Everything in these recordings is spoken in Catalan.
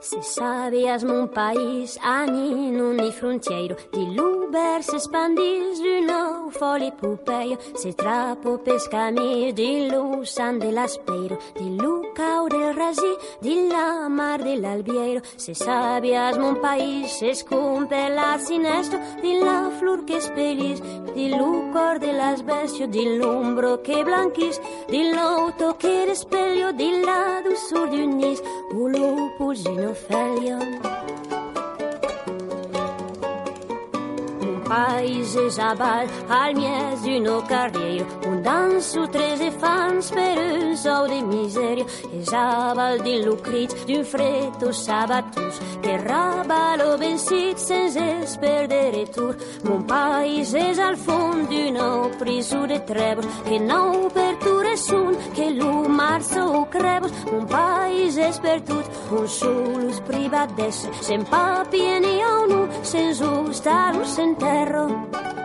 Se sabias mon país anino ni frontiero Di l'uber se spandis du nou foli pupeio Se trapo pescami di lu san de l'aspeiro Di lu cau del rasi di la mar dell'albiero Se sabias mon país se scumpe la sinestro Di la flor che spelis Di lu cor de las bestio Di l'umbro che blanquis Di l'auto che despeglio Di la dulzur d'un nis Ulu pugino felio paese Zabal al mies d'uno carriero un danso trese fans per un sou de miseria e Zabal di lucrit d'un freddo sabatus che rabalo bensit sense perdere tour. Mon paese és al fond d'una prisu de trebos que nou per ture sun que lu marzo o crebos mon paese és per tot un solus privat d'esse sen papi ni unu sens ustarus en terra perro.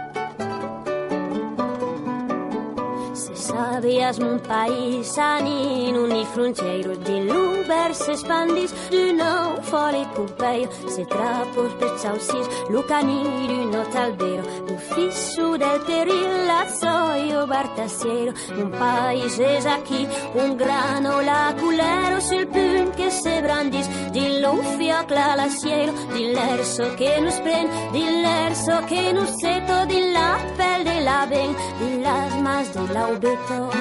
Se sabias mon país anino ni frontiero di l'uber se spandis du nou foli pupeio se trapos per sausis lu camí d'un albero l'ufficio del peril lazzoio bartassiero un país és aquí un grano laculero sul punt che se brandis di l'uffia clalassiero di l'erso che nos pren di l'erso che nos seto di la pel de la ben di las mas de la ubeto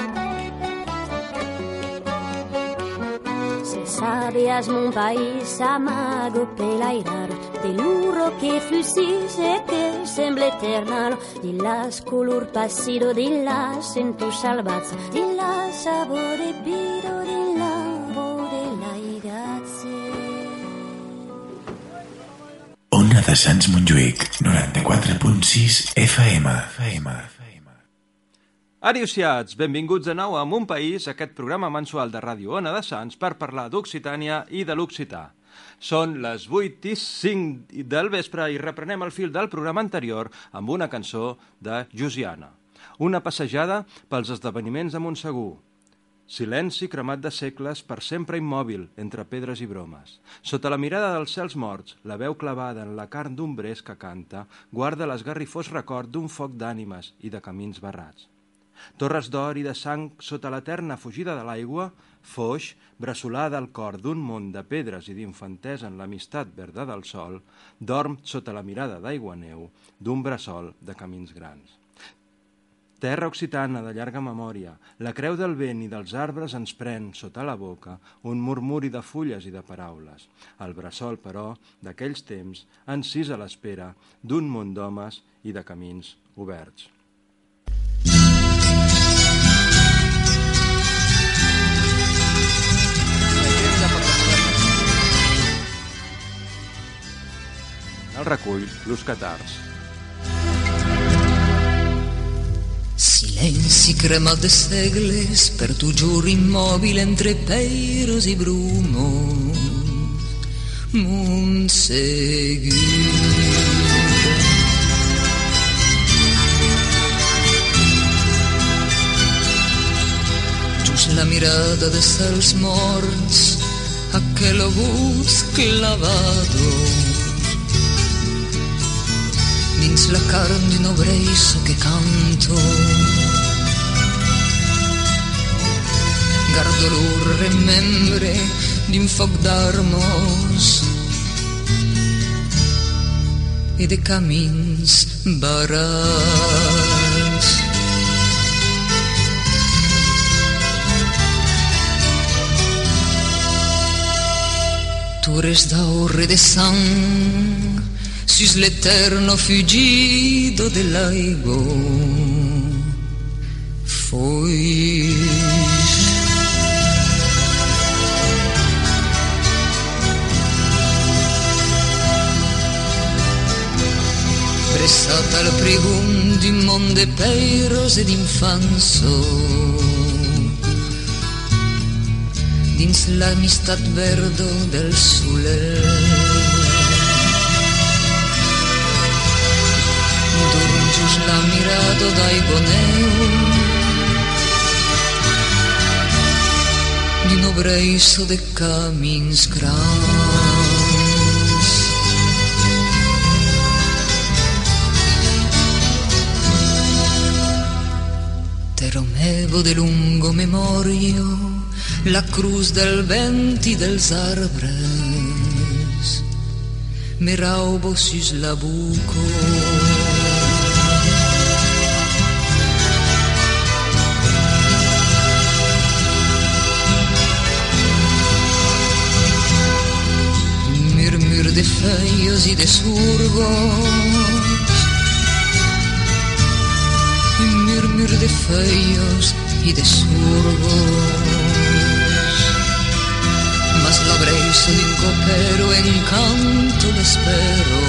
Se sabias mon país amago pelairaro de l'uro che flussis e che sembla eternalo di las color passido di la sento salvazza di la sapore bido di l'ambo de la grazie Ona de Sants Montjuïc, 94.6 FM. FM. Ariusiats, benvinguts de nou a Mon País, aquest programa mensual de Ràdio Ona de Sants per parlar d'Occitània i de l'Occità. Són les 8 i 5 del vespre i reprenem el fil del programa anterior amb una cançó de Josiana. Una passejada pels esdeveniments de Montsegur. Silenci cremat de segles per sempre immòbil entre pedres i bromes. Sota la mirada dels cels morts, la veu clavada en la carn d'un bres que canta guarda l'esgarrifós record d'un foc d'ànimes i de camins barrats. Torres d'or i de sang sota l'eterna fugida de l'aigua, foix, bressolada al cor d'un món de pedres i d'infantesa en l'amistat verda del sol, dorm sota la mirada d'aigua neu d'un bressol de camins grans. Terra occitana de llarga memòria, la creu del vent i dels arbres ens pren sota la boca un murmuri de fulles i de paraules. El bressol, però, d'aquells temps, encís a l'espera d'un món d'homes i de camins oberts. El recull Los Catars. Silenzi cremat de segles per tu giur immòbil entre peiros i brumos. Montsegur. Just la mirada de cels morts, aquel obús clavado dins la carn d'un obreiso che canto. Gardo lur remembre d'un foc d'armos e de camins barats. Torres d'aurre de sang sus l'eterno fugido dell'aigo. Foi. Pressata al pregun di monde peiros ed infanso dins l'amistat verdo del soler cius la mirato daigoneu din obrejso de camins grans. Te romevo de lungo memorio la cruz del venti del arbres, me raubo sis labuco. Buco murmur de feuilles y de surgos murmure de feuilles y de surgos. Mas la brisa d'un copero encanto l'espero.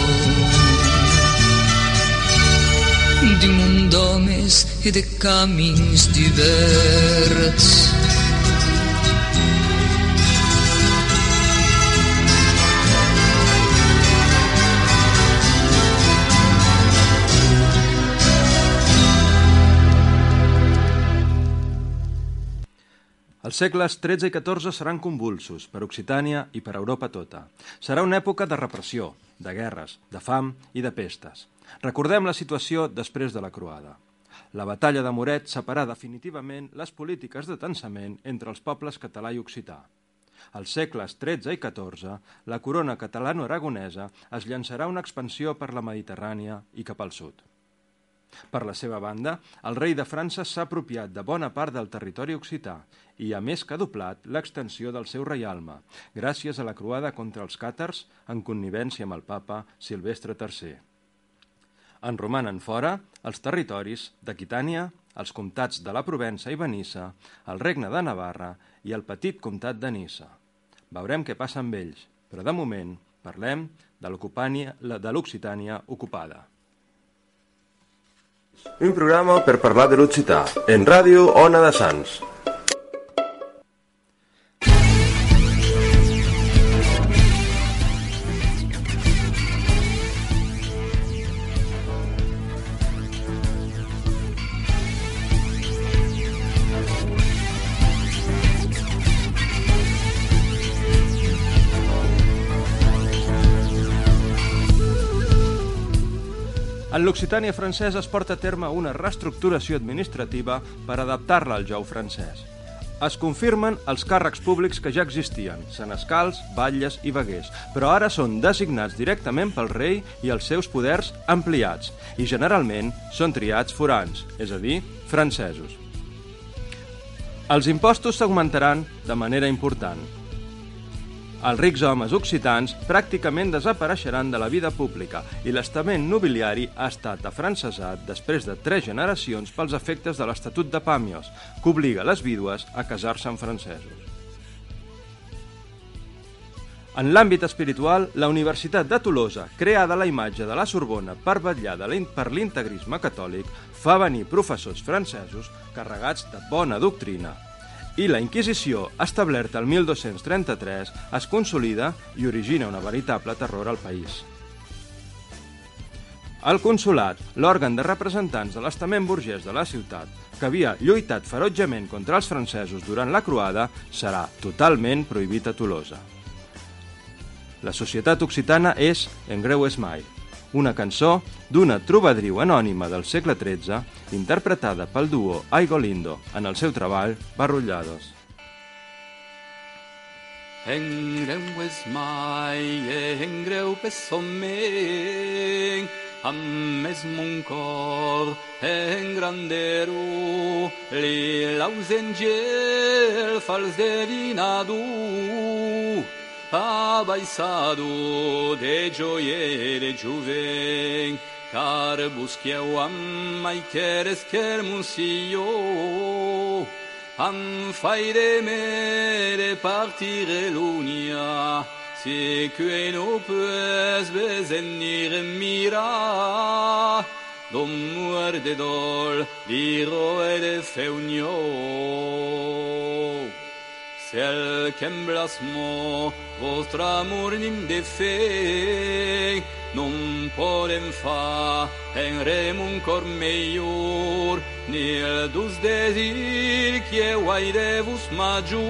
Di munt d'homes e de camins diverts. Els segles XIII i XIV seran convulsos per Occitània i per Europa tota. Serà una època de repressió, de guerres, de fam i de pestes. Recordem la situació després de la croada. La batalla de Moret separà definitivament les polítiques de tensament entre els pobles català i occità. Als segles XIII i XIV, la corona catalano-aragonesa es llançarà una expansió per la Mediterrània i cap al sud. Per la seva banda, el rei de França s'ha apropiat de bona part del territori occità i ha més que doblat l'extensió del seu reialme, gràcies a la croada contra els càtars en connivència amb el papa Silvestre III. En romanen fora els territoris d'Aquitània, els comtats de la Provença i Benissa, el regne de Navarra i el petit comtat de Nissa. Veurem què passa amb ells, però de moment parlem de l'Occitània ocupada. Un programa per parlar de l'Occità, en ràdio Ona de Sants. L'Occitània francesa es porta a terme una reestructuració administrativa per adaptar-la al jou francès. Es confirmen els càrrecs públics que ja existien, senescals, batlles i veguers, però ara són designats directament pel rei i els seus poders ampliats, i generalment són triats forans, és a dir, francesos. Els impostos s'augmentaran de manera important, els rics homes occitans pràcticament desapareixeran de la vida pública i l'estament nobiliari ha estat afrancesat després de tres generacions pels efectes de l'Estatut de Pàmios, que obliga les vídues a casar-se amb francesos. En l'àmbit espiritual, la Universitat de Tolosa, creada a la imatge de la Sorbona per vetllar per l'integrisme catòlic, fa venir professors francesos carregats de bona doctrina i la Inquisició, establerta el 1233, es consolida i origina una veritable terror al país. El consulat, l'òrgan de representants de l'estament burgès de la ciutat, que havia lluitat ferotgement contra els francesos durant la croada, serà totalment prohibit a Tolosa. La societat occitana és En greu esmai, una cançó d'una trobadriu anònima del segle XIII interpretada pel duo Aigo Lindo en el seu treball Barrullados. En greu és mai, en greu pessomen, amb més mon cor en grandero, li l'ausengel fals devinado, abaissado de gioiere giuven, care buschiau am mai cheres cher munsio, am faire mere partire l'unia, se que no pues bezenire mira, dom muerde dol, diro e feunio. Cel que emblasmó vostre amor nim de fe, non podem fa en rem un cor meior, ni el dus desir que guai de vos maggiù,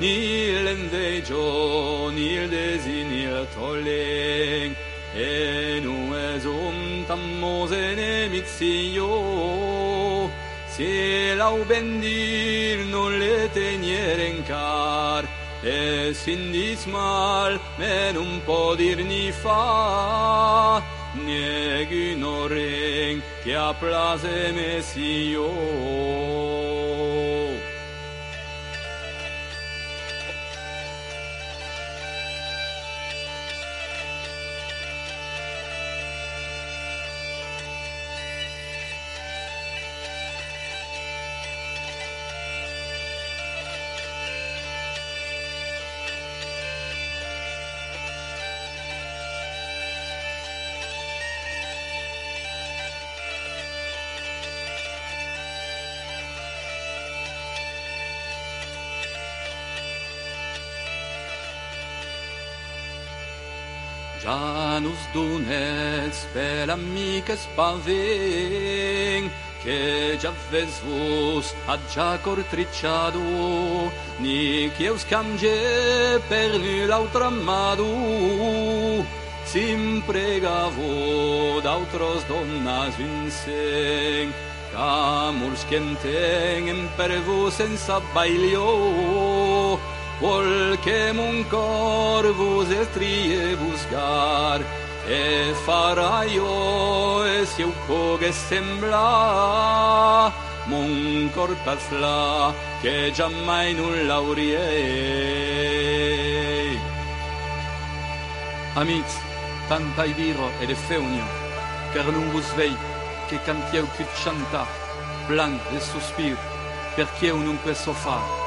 ni l'enveggio, ni il desir, ni il tolen, e si lau bendir non le teniere in car, e sin dismal me non può dir ni fa, nieghi no ring che a plase Ja nos donètz per amiques pavent que ja ves vos a ja cortritxado ni qui us canje per ni l'altre madu s'imprega vo d'altres dones vincent que molts que entenguen per vos sense bailiós vol que mon cor vos estrie buscar e farà jo e si ho pogué semblar mon cor pasla que ja mai non l'aurie Amics, tanta i viro e de feunio car non vos vei que cantieu que chanta blanc de sospir perché un non peso fare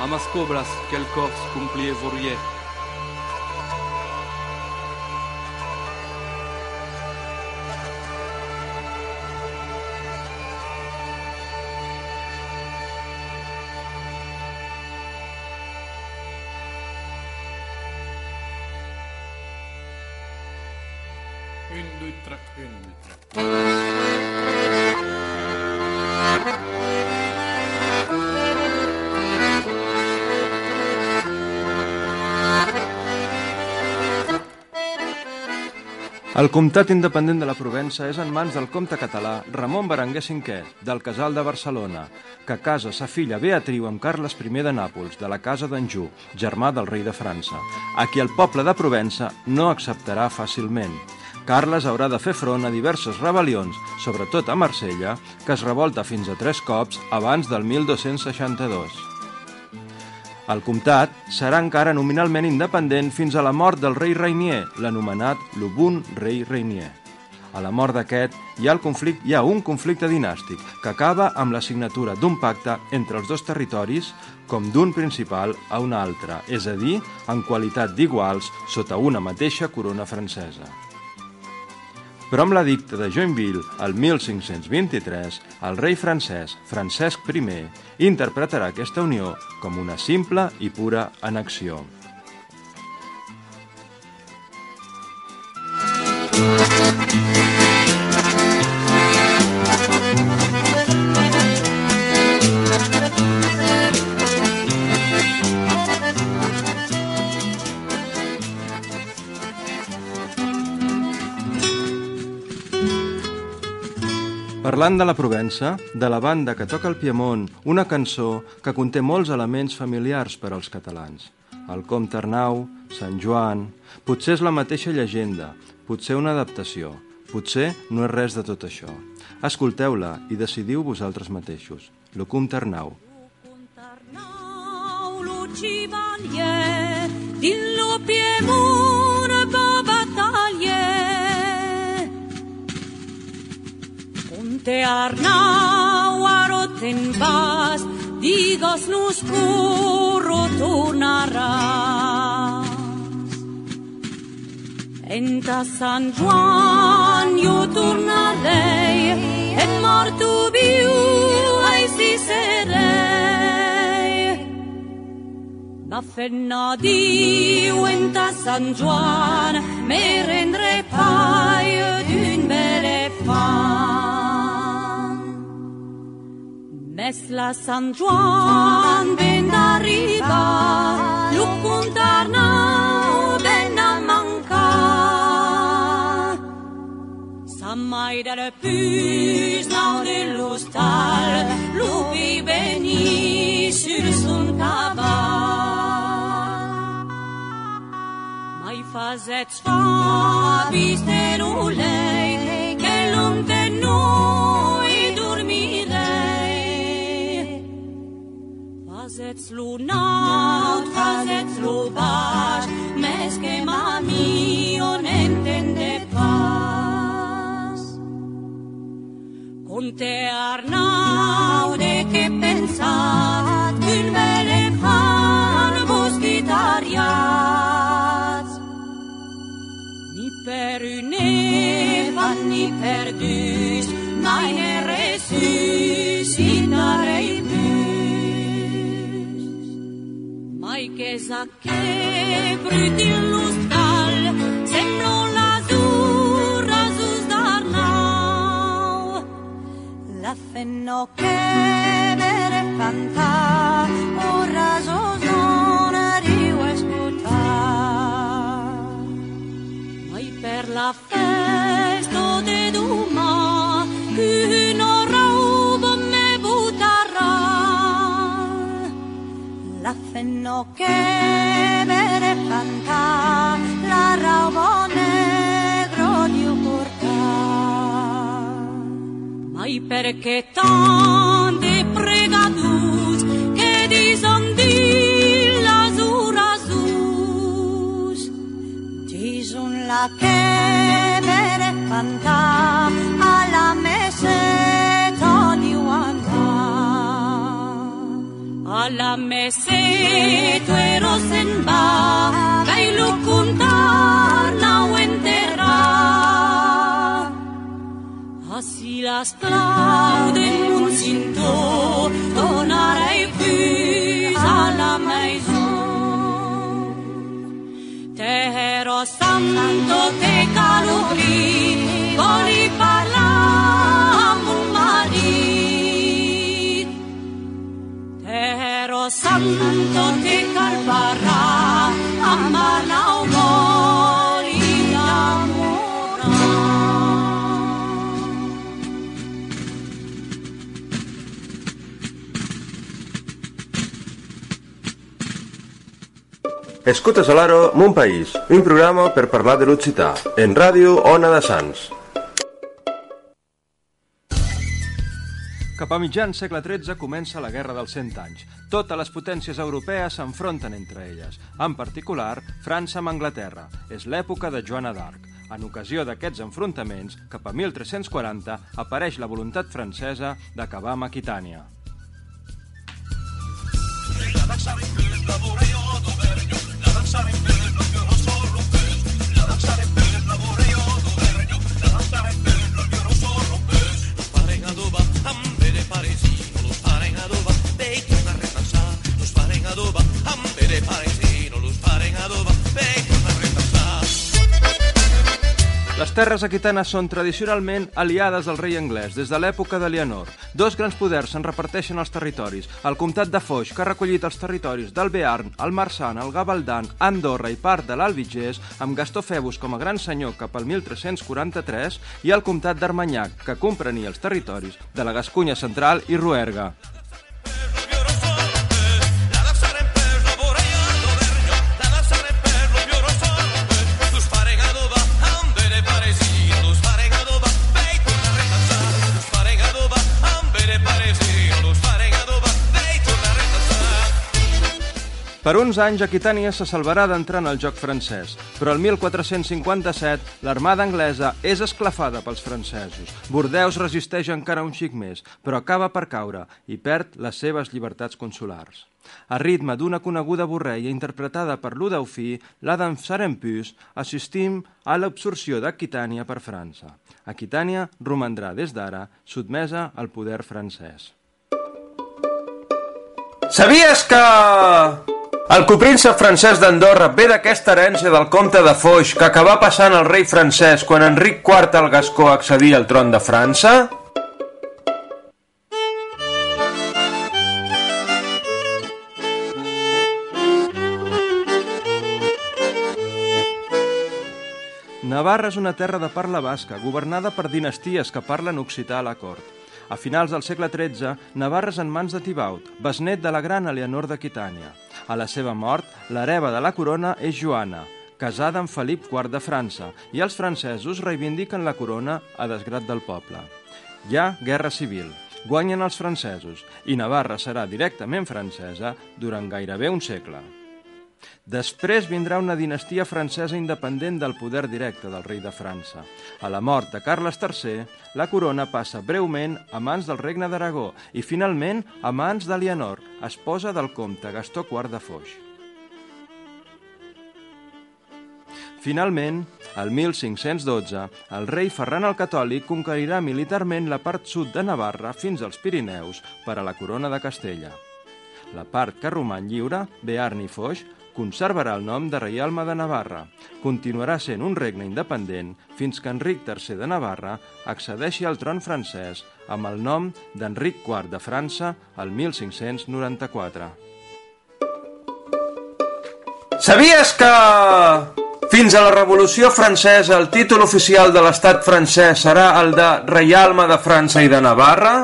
a mas cobras que el cors cumplie vorie. El comtat independent de la Provença és en mans del comte català Ramon Berenguer V, del Casal de Barcelona, que casa sa filla Beatriu amb Carles I de Nàpols, de la casa d'Anjou, germà del rei de França, a qui el poble de Provença no acceptarà fàcilment. Carles haurà de fer front a diverses rebel·lions, sobretot a Marsella, que es revolta fins a tres cops abans del 1262. El comtat serà encara nominalment independent fins a la mort del rei Rainier, l'anomenat Lubun rei Rainier. A la mort d'aquest hi ha, el conflicte, hi ha un conflicte dinàstic que acaba amb la signatura d'un pacte entre els dos territoris com d'un principal a un altre, és a dir, en qualitat d'iguals sota una mateixa corona francesa. Però amb l'edicte de Joinville, el 1523, el rei francès Francesc I interpretarà aquesta unió com una simple i pura annexió. Parlant de la Provença, de la banda que toca el Piemont, una cançó que conté molts elements familiars per als catalans. El Comte Arnau, Sant Joan... Potser és la mateixa llegenda, potser una adaptació, potser no és res de tot això. Escolteu-la i decidiu vosaltres mateixos. Lo Comte Arnau. Arnau, lo Chevalier, din lo Piemont va battaglie. Conte Arnau a Rotenbas, digos nos curro tornaràs. Enta Sant Joan jo tornarei, et morto viu ai si serei. Ma fenna diu enta Sant Joan, me rendre paio d'un belle fan. Mesla San Juan ven arriba, Lucuntarna ven a mancar. San Maida de Pus, nau de l'hostal, Lupi veni sur son caval. Mai fazeți fabi, sterulei, că lume de noi, ets lunaut, fas ets lo baix, més que mami on entende pas. Conte Arnau de què pensat, un elefant vos guitariats. Ni per un elefant ni per dus, Mai che sa che brutil l'ustal, semblo l'azzurra sus d'Arnau. La fenno che vere canta, ora sosona riu escutar. Mai per la festa de duma, La fenno che vere canta, la raubo negro di portar. Mai perché tante pregadus che dison di l'azura sus dison la che vere canta Alamezetu erozen ba, gailukuntar nau terra. Así las plauden muntzinto, donara ifuz Te Tehero santo te kalubri, voli parlar. Tehero santo te calvarà, amb Arnau voli d'amorar. Escoltes a l'Aro, Mon País, un programa per parlar de l'occità, en ràdio Ona de Sants. Cap a mitjans segle XIII comença la Guerra dels Cent Anys. Totes les potències europees s'enfronten entre elles, en particular França amb Anglaterra. És l'època de Joana d'Arc. En ocasió d'aquests enfrontaments, cap a 1340, apareix la voluntat francesa d'acabar amb Aquitània. Paren adobar amb bere paresino, los paren adobar, bacon a retasar. Les terres aquitanes són tradicionalment aliades del rei anglès des de l'època de Leonor. Dos grans poders se'n reparteixen els territoris. El comtat de Foix, que ha recollit els territoris del Bearn, el Marsan, el Gavaldan, Andorra i part de l'Albigès, amb Gastó Febus com a gran senyor cap al 1343, i el comtat d'Armanyac, que comprenia els territoris de la Gascunya central i Ruerga. Per uns anys, Aquitània se salvarà d'entrar en el joc francès, però el 1457 l'armada anglesa és esclafada pels francesos. Bordeus resisteix encara un xic més, però acaba per caure i perd les seves llibertats consulars. A ritme d'una coneguda borreia interpretada per Ludaufí, l'Adam Sarempus, assistim a l'absorció d'Aquitània per França. Aquitània romandrà des d'ara sotmesa al poder francès. Sabies que... El copríncep francès d'Andorra ve d'aquesta herència del comte de Foix que acabà passant al rei francès quan Enric IV el Gascó accedia al tron de França? Navarra és una terra de parla basca, governada per dinasties que parlen occità a la cort. A finals del segle XIII, Navarra és en mans de Tibaut, besnet de la gran Eleanor d'Aquitània. A la seva mort, l'hereva de la corona és Joana, casada amb Felip IV de França, i els francesos reivindiquen la corona a desgrat del poble. Hi ha guerra civil, guanyen els francesos, i Navarra serà directament francesa durant gairebé un segle. Després vindrà una dinastia francesa independent del poder directe del rei de França. A la mort de Carles III, la corona passa breument a mans del regne d'Aragó i finalment a mans d'Alianor, esposa del comte Gastó IV de Foix. Finalment, el 1512, el rei Ferran el Catòlic conquerirà militarment la part sud de Navarra fins als Pirineus per a la corona de Castella. La part que roman lliure, Bearn i Foix, conservarà el nom de Reialme de Navarra. Continuarà sent un regne independent fins que Enric III de Navarra accedeixi al tron francès amb el nom d'Enric IV de França el 1594. Sabies que fins a la Revolució Francesa el títol oficial de l'estat francès serà el de Reialme de França i de Navarra?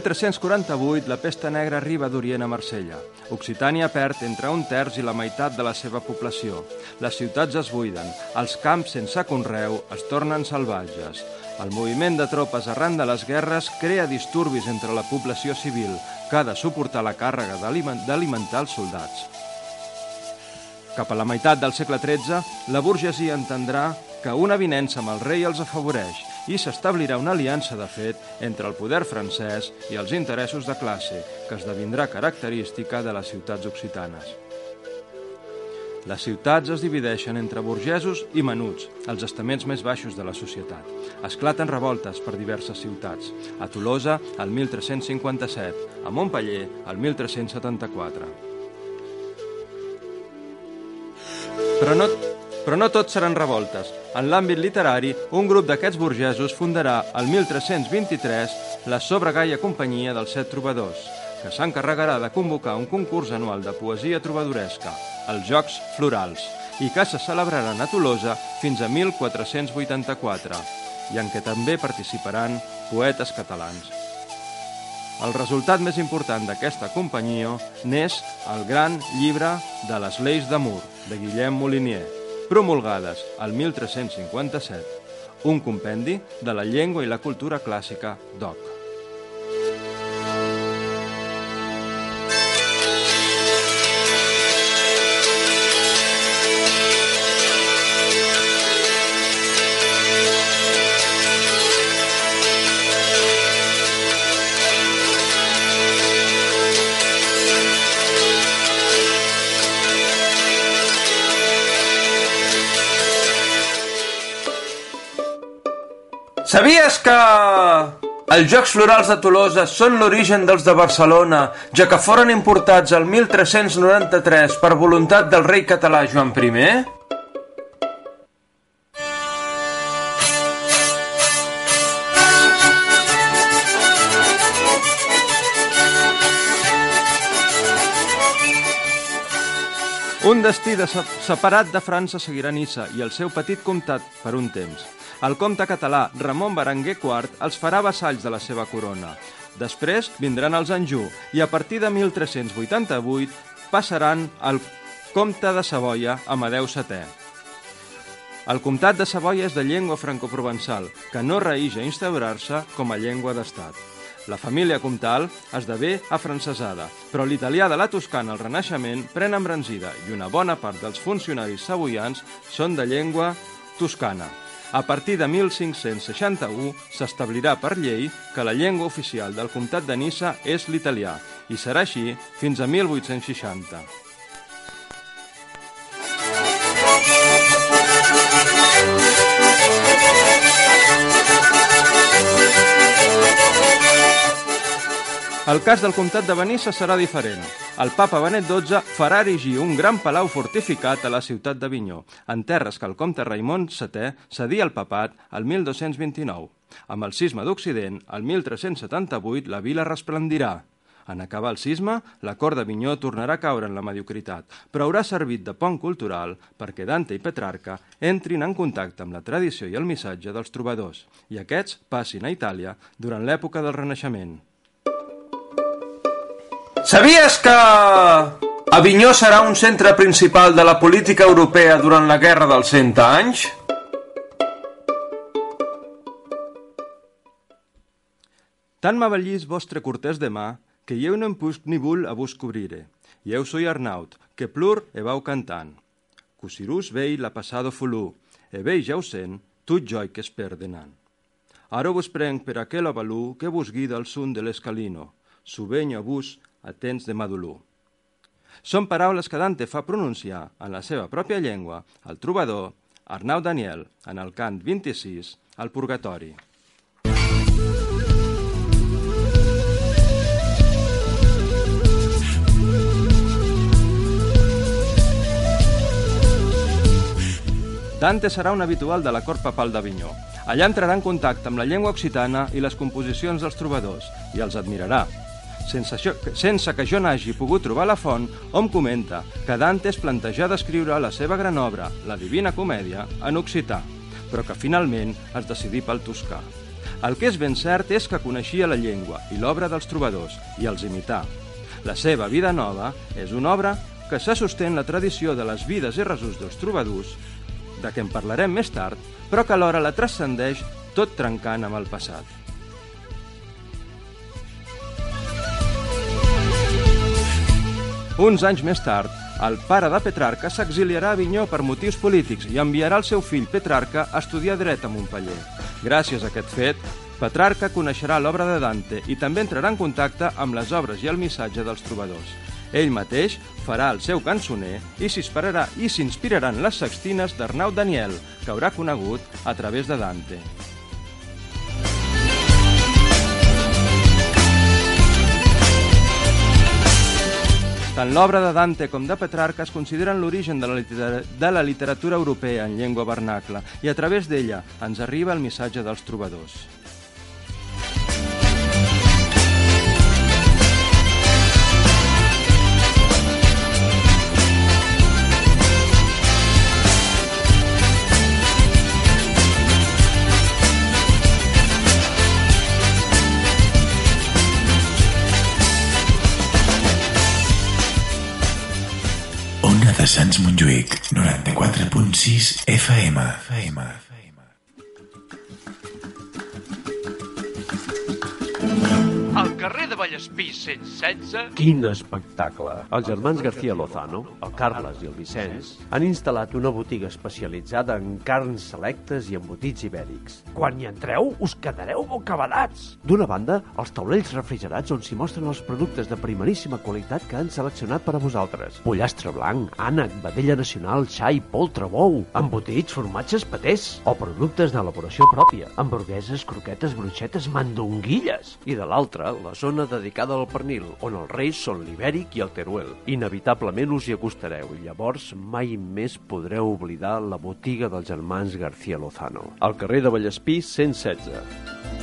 1348, la pesta negra arriba d'Orient a Marsella. Occitània perd entre un terç i la meitat de la seva població. Les ciutats es buiden, els camps sense conreu es tornen salvatges. El moviment de tropes arran de les guerres crea disturbis entre la població civil, que ha de suportar la càrrega d'aliment- d'alimentar els soldats. Cap a la meitat del segle XIII, la burgesia entendrà que una avinença amb el rei els afavoreix i s'establirà una aliança de fet entre el poder francès i els interessos de classe, que esdevindrà característica de les ciutats occitanes. Les ciutats es divideixen entre burgesos i menuts, els estaments més baixos de la societat. Esclaten revoltes per diverses ciutats. A Tolosa, el 1357, a Montpellier, el 1374. Però no, però no tot seran revoltes. En l'àmbit literari, un grup d'aquests burgesos fundarà el 1323 la Sobregaia Companyia dels Set Trobadors, que s'encarregarà de convocar un concurs anual de poesia trobadoresca, els Jocs Florals, i que se celebraran a Tolosa fins a 1484, i en què també participaran poetes catalans. El resultat més important d'aquesta companyia n'és el gran llibre de les lleis d'Amur, de Guillem Molinier, promulgades al 1357, un compendi de la llengua i la cultura clàssica d'Oc. Sabies que els Jocs Florals de Tolosa són l'origen dels de Barcelona, ja que foren importats el 1393 per voluntat del rei català Joan I? Un destí de se- separat de França seguirà Nissa i el seu petit comtat per un temps. El comte català Ramon Berenguer IV els farà vassalls de la seva corona. Després vindran els Anjou i a partir de 1388 passaran al comte de Savoia Amadeu VII. El comtat de Savoia és de llengua francoprovençal, que no reïix a instaurar-se com a llengua d'estat. La família comtal esdevé afrancesada, però l'italià de la Toscana al Renaixement pren embranzida i una bona part dels funcionaris savoians són de llengua toscana. A partir de 1561 s'establirà per llei que la llengua oficial del comtat de Nissa és l'italià i serà així fins a 1860. El cas del comtat de Benissa serà diferent. El papa Benet XII farà erigir un gran palau fortificat a la ciutat d'Avinyó, en terres que el comte Raimon VII cedia al papat al 1229. Amb el sisme d'Occident, el 1378, la vila resplendirà. En acabar el sisme, la cort d'Avinyó tornarà a caure en la mediocritat, però haurà servit de pont cultural perquè Dante i Petrarca entrin en contacte amb la tradició i el missatge dels trobadors, i aquests passin a Itàlia durant l'època del Renaixement. Sabies que Avinyó serà un centre principal de la política europea durant la Guerra dels Cent Anys? Tant m'avellís vostre cortès de mà, que eu no em puc ni vull a vos cobrire. Eu soy Arnaut, que plur e vau cantant. Cosirús vei la passado fulú, e vei ja ho sent, tot joi que es perdenan. Ara vos prenc per aquel avalú que vos guida al sun de l'escalino, subenyo a vos a temps de madulú. Són paraules que Dante fa pronunciar en la seva pròpia llengua al trobador Arnau Daniel en el cant 26 al Purgatori. Dante serà un habitual de la cort papal d'Avinyó. Allà entrarà en contacte amb la llengua occitana i les composicions dels trobadors i els admirarà. Sense, això, sense que jo n'hagi pogut trobar la font, hom comenta que Dante es plantejà d'escriure la seva gran obra, la Divina Comèdia, en occità, però que finalment es decidí pel toscà. El que és ben cert és que coneixia la llengua i l'obra dels trobadors i els imità. La seva vida nova és una obra que se sostén la tradició de les vides i resums dels trobadors, de què en parlarem més tard, però que alhora la transcendeix tot trencant amb el passat. Uns anys més tard, el pare de Petrarca s'exiliarà a Avinyó per motius polítics i enviarà el seu fill Petrarca a estudiar dret a Montpeller. Gràcies a aquest fet, Petrarca coneixerà l'obra de Dante i també entrarà en contacte amb les obres i el missatge dels trobadors. Ell mateix farà el seu cançoner i s'inspirarà i s'inspirarà en les sextines d'Arnau Daniel, que haurà conegut a través de Dante. Tant l'obra de Dante com de Petrarca es consideren l'origen de, la de la literatura europea en llengua vernacla i a través d'ella ens arriba el missatge dels trobadors. Sants Montjuïc, 94.6 FM. FM. Al carrer de Vallespí 116... Quin espectacle! Els germans García Lozano, el Carles i el Vicenç, han instal·lat una botiga especialitzada en carns selectes i embotits ibèrics. Quan hi entreu, us quedareu bocabadats! D'una banda, els taulells refrigerats on s'hi mostren els productes de primeríssima qualitat que han seleccionat per a vosaltres. Pollastre blanc, ànec, vedella nacional, xai, poltre, bou, embotits, formatges, patés o productes d'elaboració pròpia, hamburgueses, croquetes, bruixetes, mandonguilles. I de l'altra, la zona dedicada al pernil, on els reis són l'ibèric i el teruel. Inevitablement us hi acostareu i llavors mai més podreu oblidar la botiga dels germans García Lozano. Al carrer de Vallespí 116.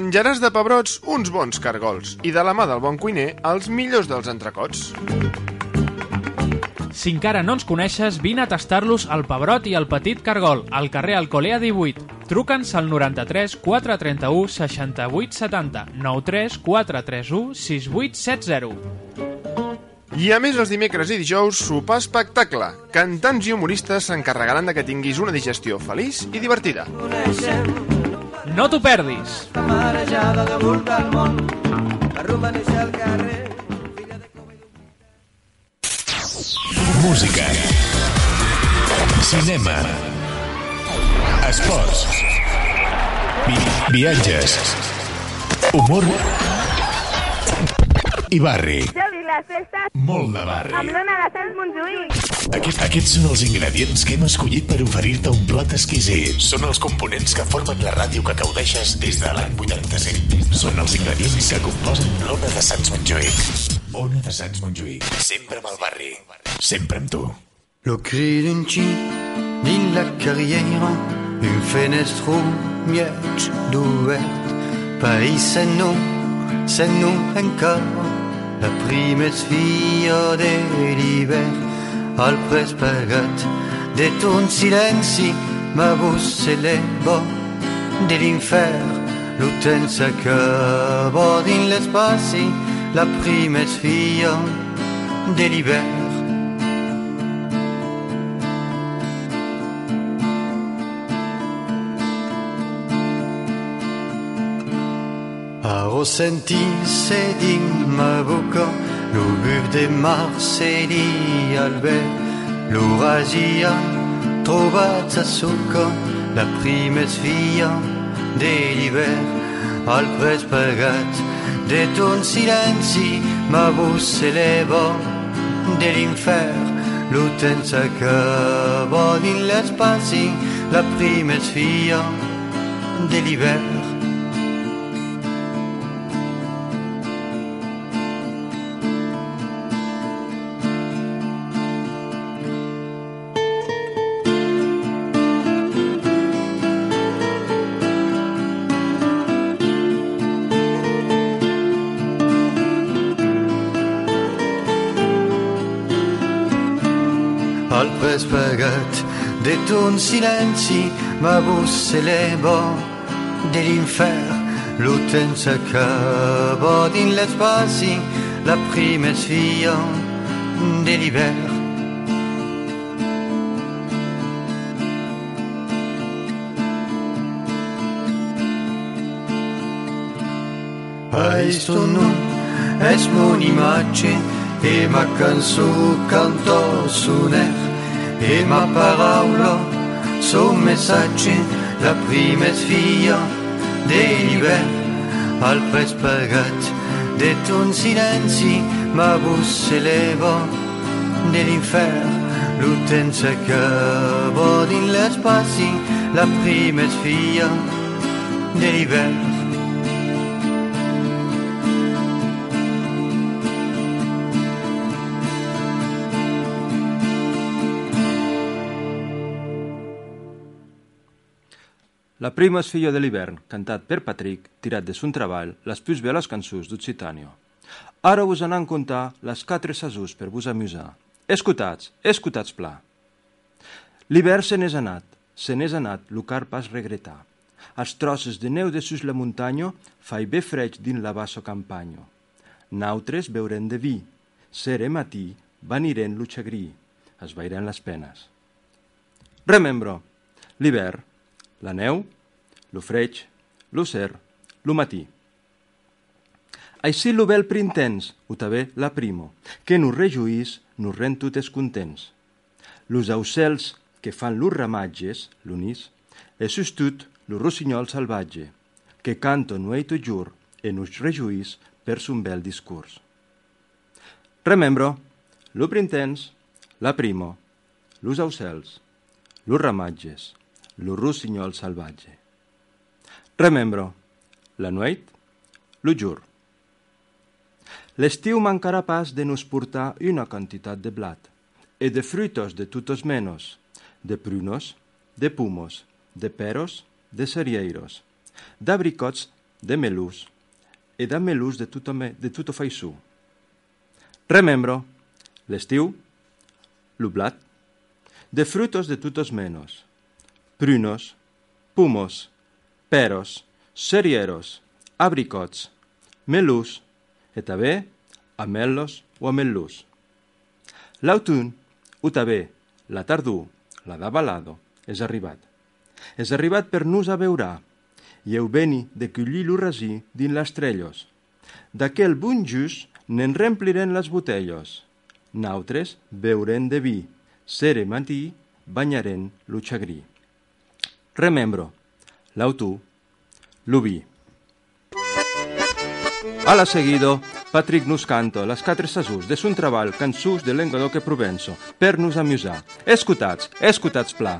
Menjaràs de pebrots uns bons cargols i de la mà del bon cuiner els millors dels entrecots. Si encara no ens coneixes, vine a tastar-los al Pebrot i al Petit Cargol, al carrer Alcolea 18. Truca'ns al 93 431 68 70 93 431 6870. I a més els dimecres i dijous sopar espectacle. Cantants i humoristes s'encarregaran de que tinguis una digestió feliç i divertida. No t'ho perdis! marejada al carrer Música. Cinema. Esports. Vi viatges. Humor. I barri. Li les festes Molt de barri. amb l'Ona de Sants Montjuïc. Aquest, aquests són els ingredients que hem escollit per oferir-te un plat exquisit. Són els components que formen la ràdio que gaudeixes des de l'any 85. Són els ingredients que composen l'Ona de Sants Montjuïc. Ona de Sants Montjuïc. Sempre amb el barri. Sempre amb tu. Le cri d'un xic dins la carriera, un fenestro mig d'obert. País c'est nous, c'est nous encore, la prime filla de l'hivern. Al pres pagat de ton silenci, ma voce s'élève de l'infern. L'automne s'acaba dans l'espace, la prime filla de l'hivern. A ressentir-se dins ma boca lo buf de Marceli Albert l'orasia trobat a succa la prima filla de l'hivern al pres pagat de ton silenci ma voce s'éleva de l'infern l'automne s'acaba dins l'espaci la prima filla de de ton silenci ma voce celebo dell'inferno l'utenza che va in le spazi la prima è sfida dell'iver Hai sto non è un'immagine e ma canso canto su nero e ma paraula son messatge la prima filla de l'hivern al pres pagat de ton silenci ma voce s'éleva de l'infern l'automne s'acaba dins l'espaci la prima filla de l'hivern La prima és filla de l'hivern, cantat per Patrick, tirat de son treball, les plus belles cançons d'Occitània. Ara us anant contar les quatre sasús per vos amusar. Escutats, escutats pla. L'hivern se n'és anat, se n'és anat, lo car pas regretar. Els trosses de neu de sus la muntanya fai bé freig din la bassa campanya. Nautres beurem de vi, seré matí, vaniren lo xagrí, es vairan les penes. Remembro, l'hivern, la neu, lo freig, lo cer, lo matí. Així lo bel printens, o també la primo, que nos rejuís, nos rent totes contents. Los aucels que fan los ramatges, l'unís, e sustut lo rossinyol salvatge, que canto nueit o jur e nos rejuís per son bel discurs. Remembro, lo printens, la primo, los aucels, los ramatges, lo rossinyol salvatge. Remembro, la nueit, lo jur. L'estiu mancarà pas de nos portar una quantitat de blat e de fruitos de tutos menos, de prunos, de pumos, de peros, de cerieiros, d'abricots, de melús e de melús de tuto, me, de tuto faisú. Remembro, l'estiu, lo blat, de frutos de tutos menos, prunos, pumos, peros, cerieros, abricots, melús, e també amelos o amellús. L'autun, o també la tardor, la de balado, és arribat. És arribat per nus a veurà, i heu veni de collir lo resí dins les trellos. D'aquell bon just n'en rempliren les botelles. Nautres beurem de vi, sere matí banyaren lo xagrí. Remembro, l'autú, lo vi. A la seguido, Patrick nos canta les quatre sasús de son treball cançús de Lenguadoc e Provenço per nos amusar. Escutats, escutats pla.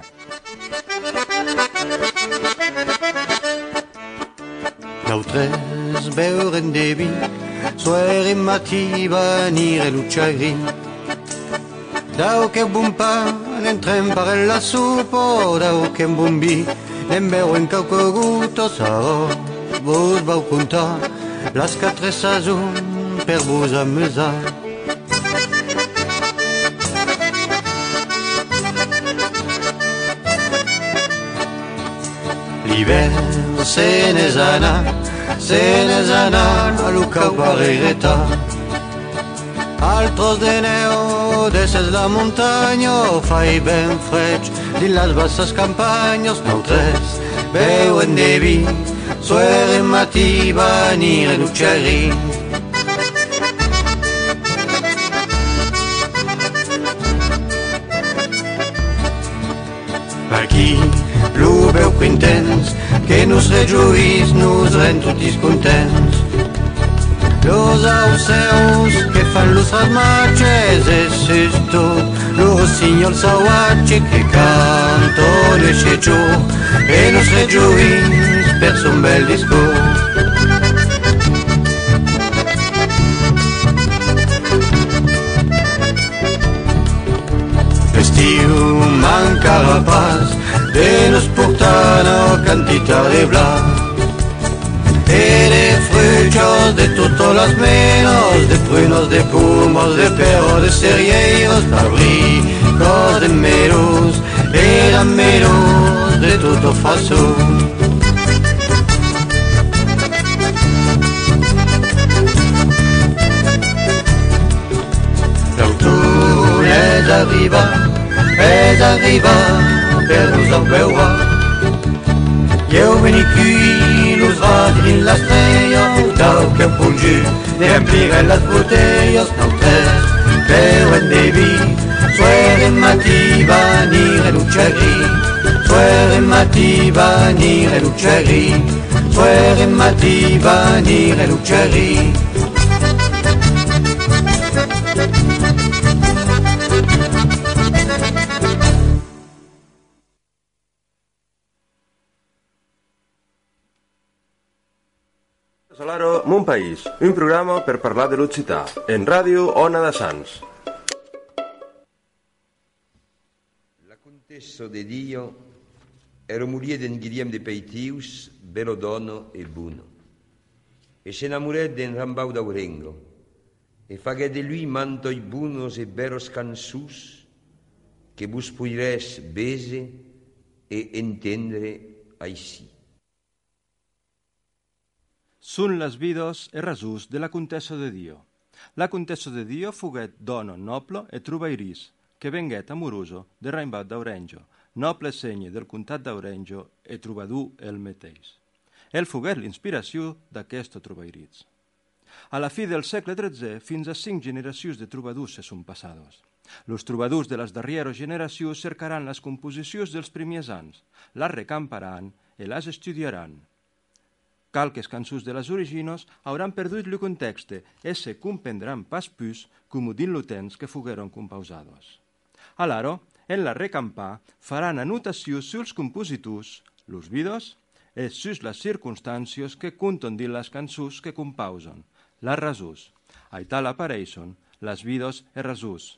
L'altres veurem de vi, suere matí venire l'ucciari. Dau che buon en tren par el la supo dau que en bombi en veu en cau cogutto sa vos vau contar las quatre sazon per vos amusar. L'hivern se n'és anat, se n'és anat, a l'ho cau altos de neu deses la montaña fai ben freig din las vasas campañas noutres veu en debi suere matí venir en ucherri Aquí, lo veu quintens, que nos rejuís, nos ren tots contents. Los ausseus que fan los armaches es esto. Los signor sauache que canto de chechu e no se juins per son bel disco Estiu manca la paz de nos portar a cantita de blas. E de frutos de todas las menos, de prunos, de pumos, de perros, de cerieros, pabricos, de meros, e de meros, de todo façon. L'automne est arriba, est arriba, per nos en veure. Eu veni qui, los va dins l'estrella, tau que pulgi, de emplir les botelles, nosaltres veuen de vi, suere matí venir l'ucciari, suere matí venir l'ucciari, suere Mon País, un programa per parlar de l'occità, en ràdio Ona de Sants. La contessa de Dio era mulier d'en Guillem de Peitius, bello dono e buono. E se enamoret d'en Rambau d'Aurengo, e fagué de lui mantoi buonos e beros cansus, que vos puires bese e entendre així. Són les vides e resús de la contessa de Dio. La contessa de Dio foguet dono noble e truvairis, que venguet amoruso de Raimbat d'Aurenjo, noble segne del comtat d'Aurenjo e trobador el mateix. El foguet l'inspiració d'aquesta trovairits. A la fi del segle XIII, fins a cinc generacions de trobadors se són passades. Los trobadors de les darreres generacions cercaran les composicions dels primers anys, les recamparan i les estudiaran. Calques cançons de les originos hauran perdut el context e se comprendran pas plus com din lo temps que fogueron composades. Alaro, en la recampà, faran anotació suls compositors, los vidos, e sus les circumstàncies que conten dins les cançons que compausen, les resús. A tal apareixen les vidos e resús.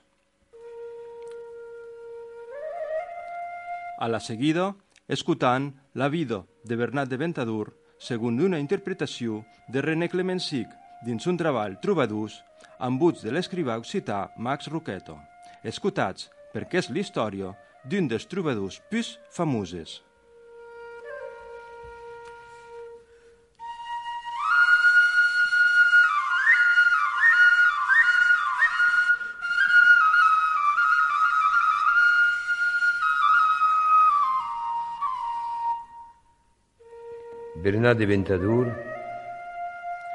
A la seguida, escutant la vida de Bernat de Ventadour, segons una interpretació de René Clemencic dins un treball Trobadús buts de l'escrivà occità Max Roqueto, escutats perquè és l'història d'un dels trobadors més famosos. Bernat de Ventadour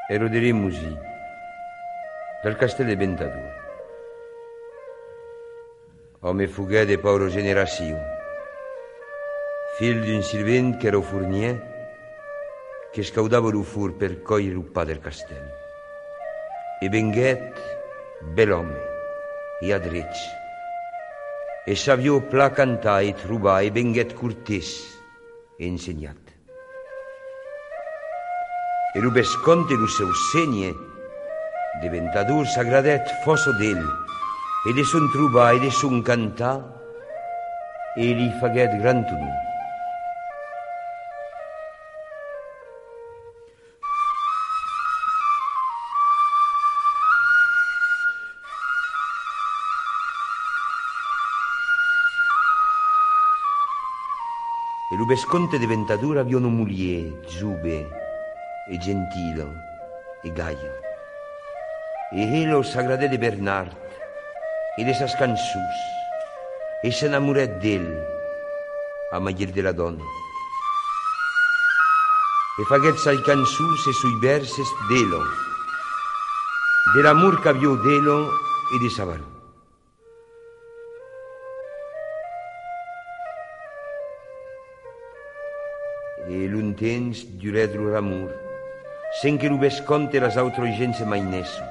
e Roderick Musì, del castello de Ventadour. Home fugué de paura generació, fill d'un sirvent que era fournier, que escaudava el fur per coll el pa del castell. e venguet bel home e adreig. E sabió pla cantar e trobar e venguet cortés e ensenyat. E lo vesconte lo seu senye de ventador s'agradet fosso d'ell e de son trobar e de son cantar e li faguet gran tonor. E lo vesconte de ventadura avio una mulier, giube, e gentilo, e gaio. E elo s'agradè de Bernard, e de sas cançús, e s'enamoret d'ell, a maier de la dona. E faguet sai cançús e sui verses d'elo, de l'amor qu'avió d'elo e de Sabaró. E l'un temps duret lo amor, sen que lo vesconte las autro gent se mainesso.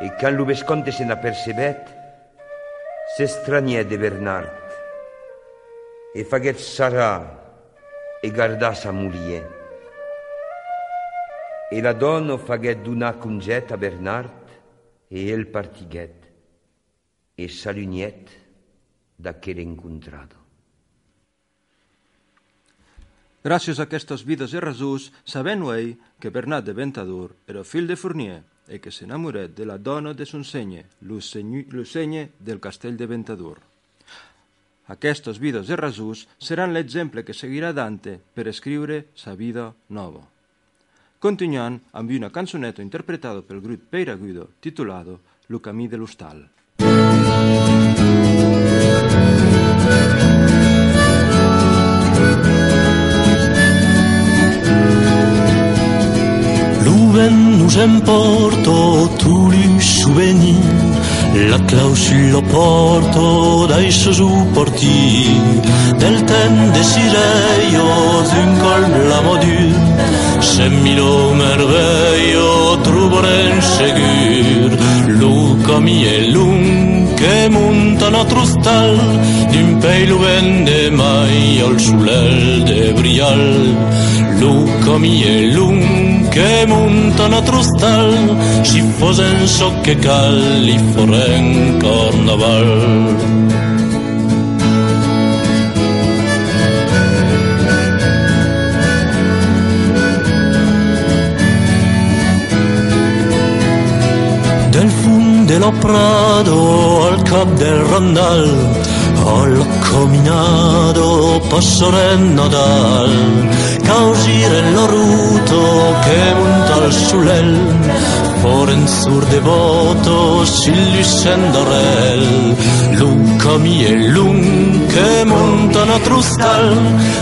E quand lo vesconte se n'apercebet, s'estraniè de Bernard, e faguet sarà e gardà sa mulier. E la donna faguet donar conget a Bernard, e el partiguet, e s'aluniet d'aquel encontrado. Gràcies a aquestes vides e resús, sabent ell que Bernat de Ventadour era fill de Fournier e que s'enamoret de la dona de son senye, Lucenye del castell de Ventadour. Aquestes vides e resús seran l'exemple que seguirà Dante per escriure sa vida nova. Continuant amb una cançoneta interpretada pel grup Peira Guido titulado Lo camí de l'hostal. Louvain nous emporto tous les souvenirs. La clau sul porto dai supporti Del ten desiderio d'un col la module. Se milo merveillo trobarem segur Lo camí è lung che monta notre hostal D'un pei lo vende mai al soleil de brial. Lo camí è lung che monta notre hostal Si fosen so che cal li foren carnaval dello prado al cap del randal Al cominato passare Nadal Causire l'oruto che monta al sulel Foren sur devoto s'illuscendorel Luca mi e lung che monta na trustal.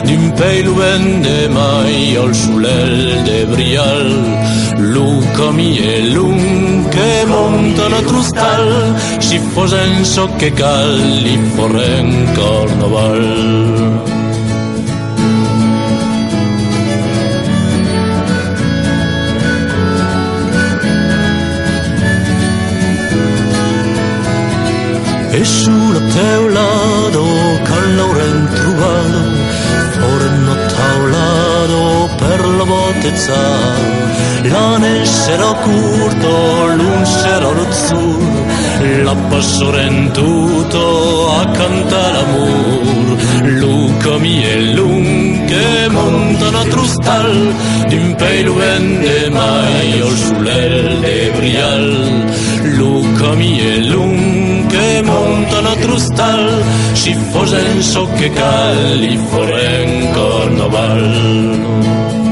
D'un pei lo vende mai al sulel de brial. Luca mi e lung che monta na trustal. Si fosen so che cal li foren carnaval e sulla teulado calore trubado forno taulado per la botezza l'ane sarà curto l'un sarà l'azzurro la passorentuto a cantare amor. Luca mi è lungo che montano a trustal D'un pei lo vende mai al sulel de brial. Luca mi lung che montano a trustal Si fosen so che cal li foren carnaval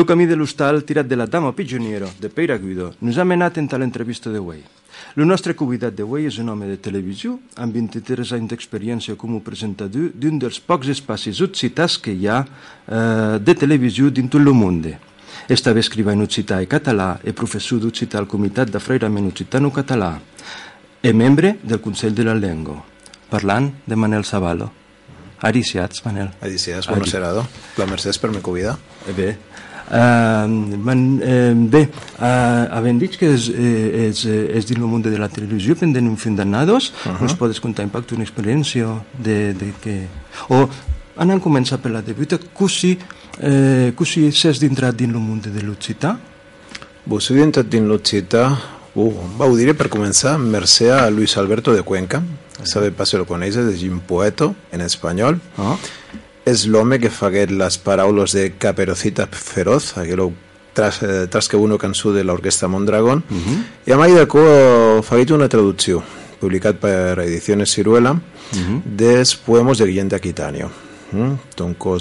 Lo camí de l'hostal tirat de la dama pigioniero de Peira Guido nos ha menat en tal entrevista de Way. El nostre convidat d'avui és un home de televisió amb 23 anys d'experiència com a presentador d'un dels pocs espais occitans que hi ha eh, de televisió dins tot el món. Estava escrivint occità i català e professor d'occità al Comitat d'Afrairament Occitano-Català e membre del Consell de la Llengua, parlant de Manel Savalo. Ariciats, Manel. Ariciats, buonasera. La Mercedes per me convidar. Eh bé, Uh, man, uh, bé, uh, havent dit que és, eh, és, eh, és dins el món de la televisió pendent un film d'anados, uh -huh. ens podes contar impacte una experiència de, de que... O anant començar per la debut, così, eh, così s'és d'entrar dins el món de l'occità? Vos heu entrat dins l'occità, uh, va, ho diré per començar, mercè a Luis Alberto de Cuenca, sabe pas si lo coneixes, és un poeta en espanyol, uh -huh és l'home que faguet les paraules de Caperucita Feroz, aquell tras, eh, tras que uno cançó de l'orquestra Mondragón, uh -huh. i a mai de co faguet una traducció, publicat per Ediciones Ciruela, uh -huh. dels poemes de Guillem de Aquitanio. Mm? Donc, uh,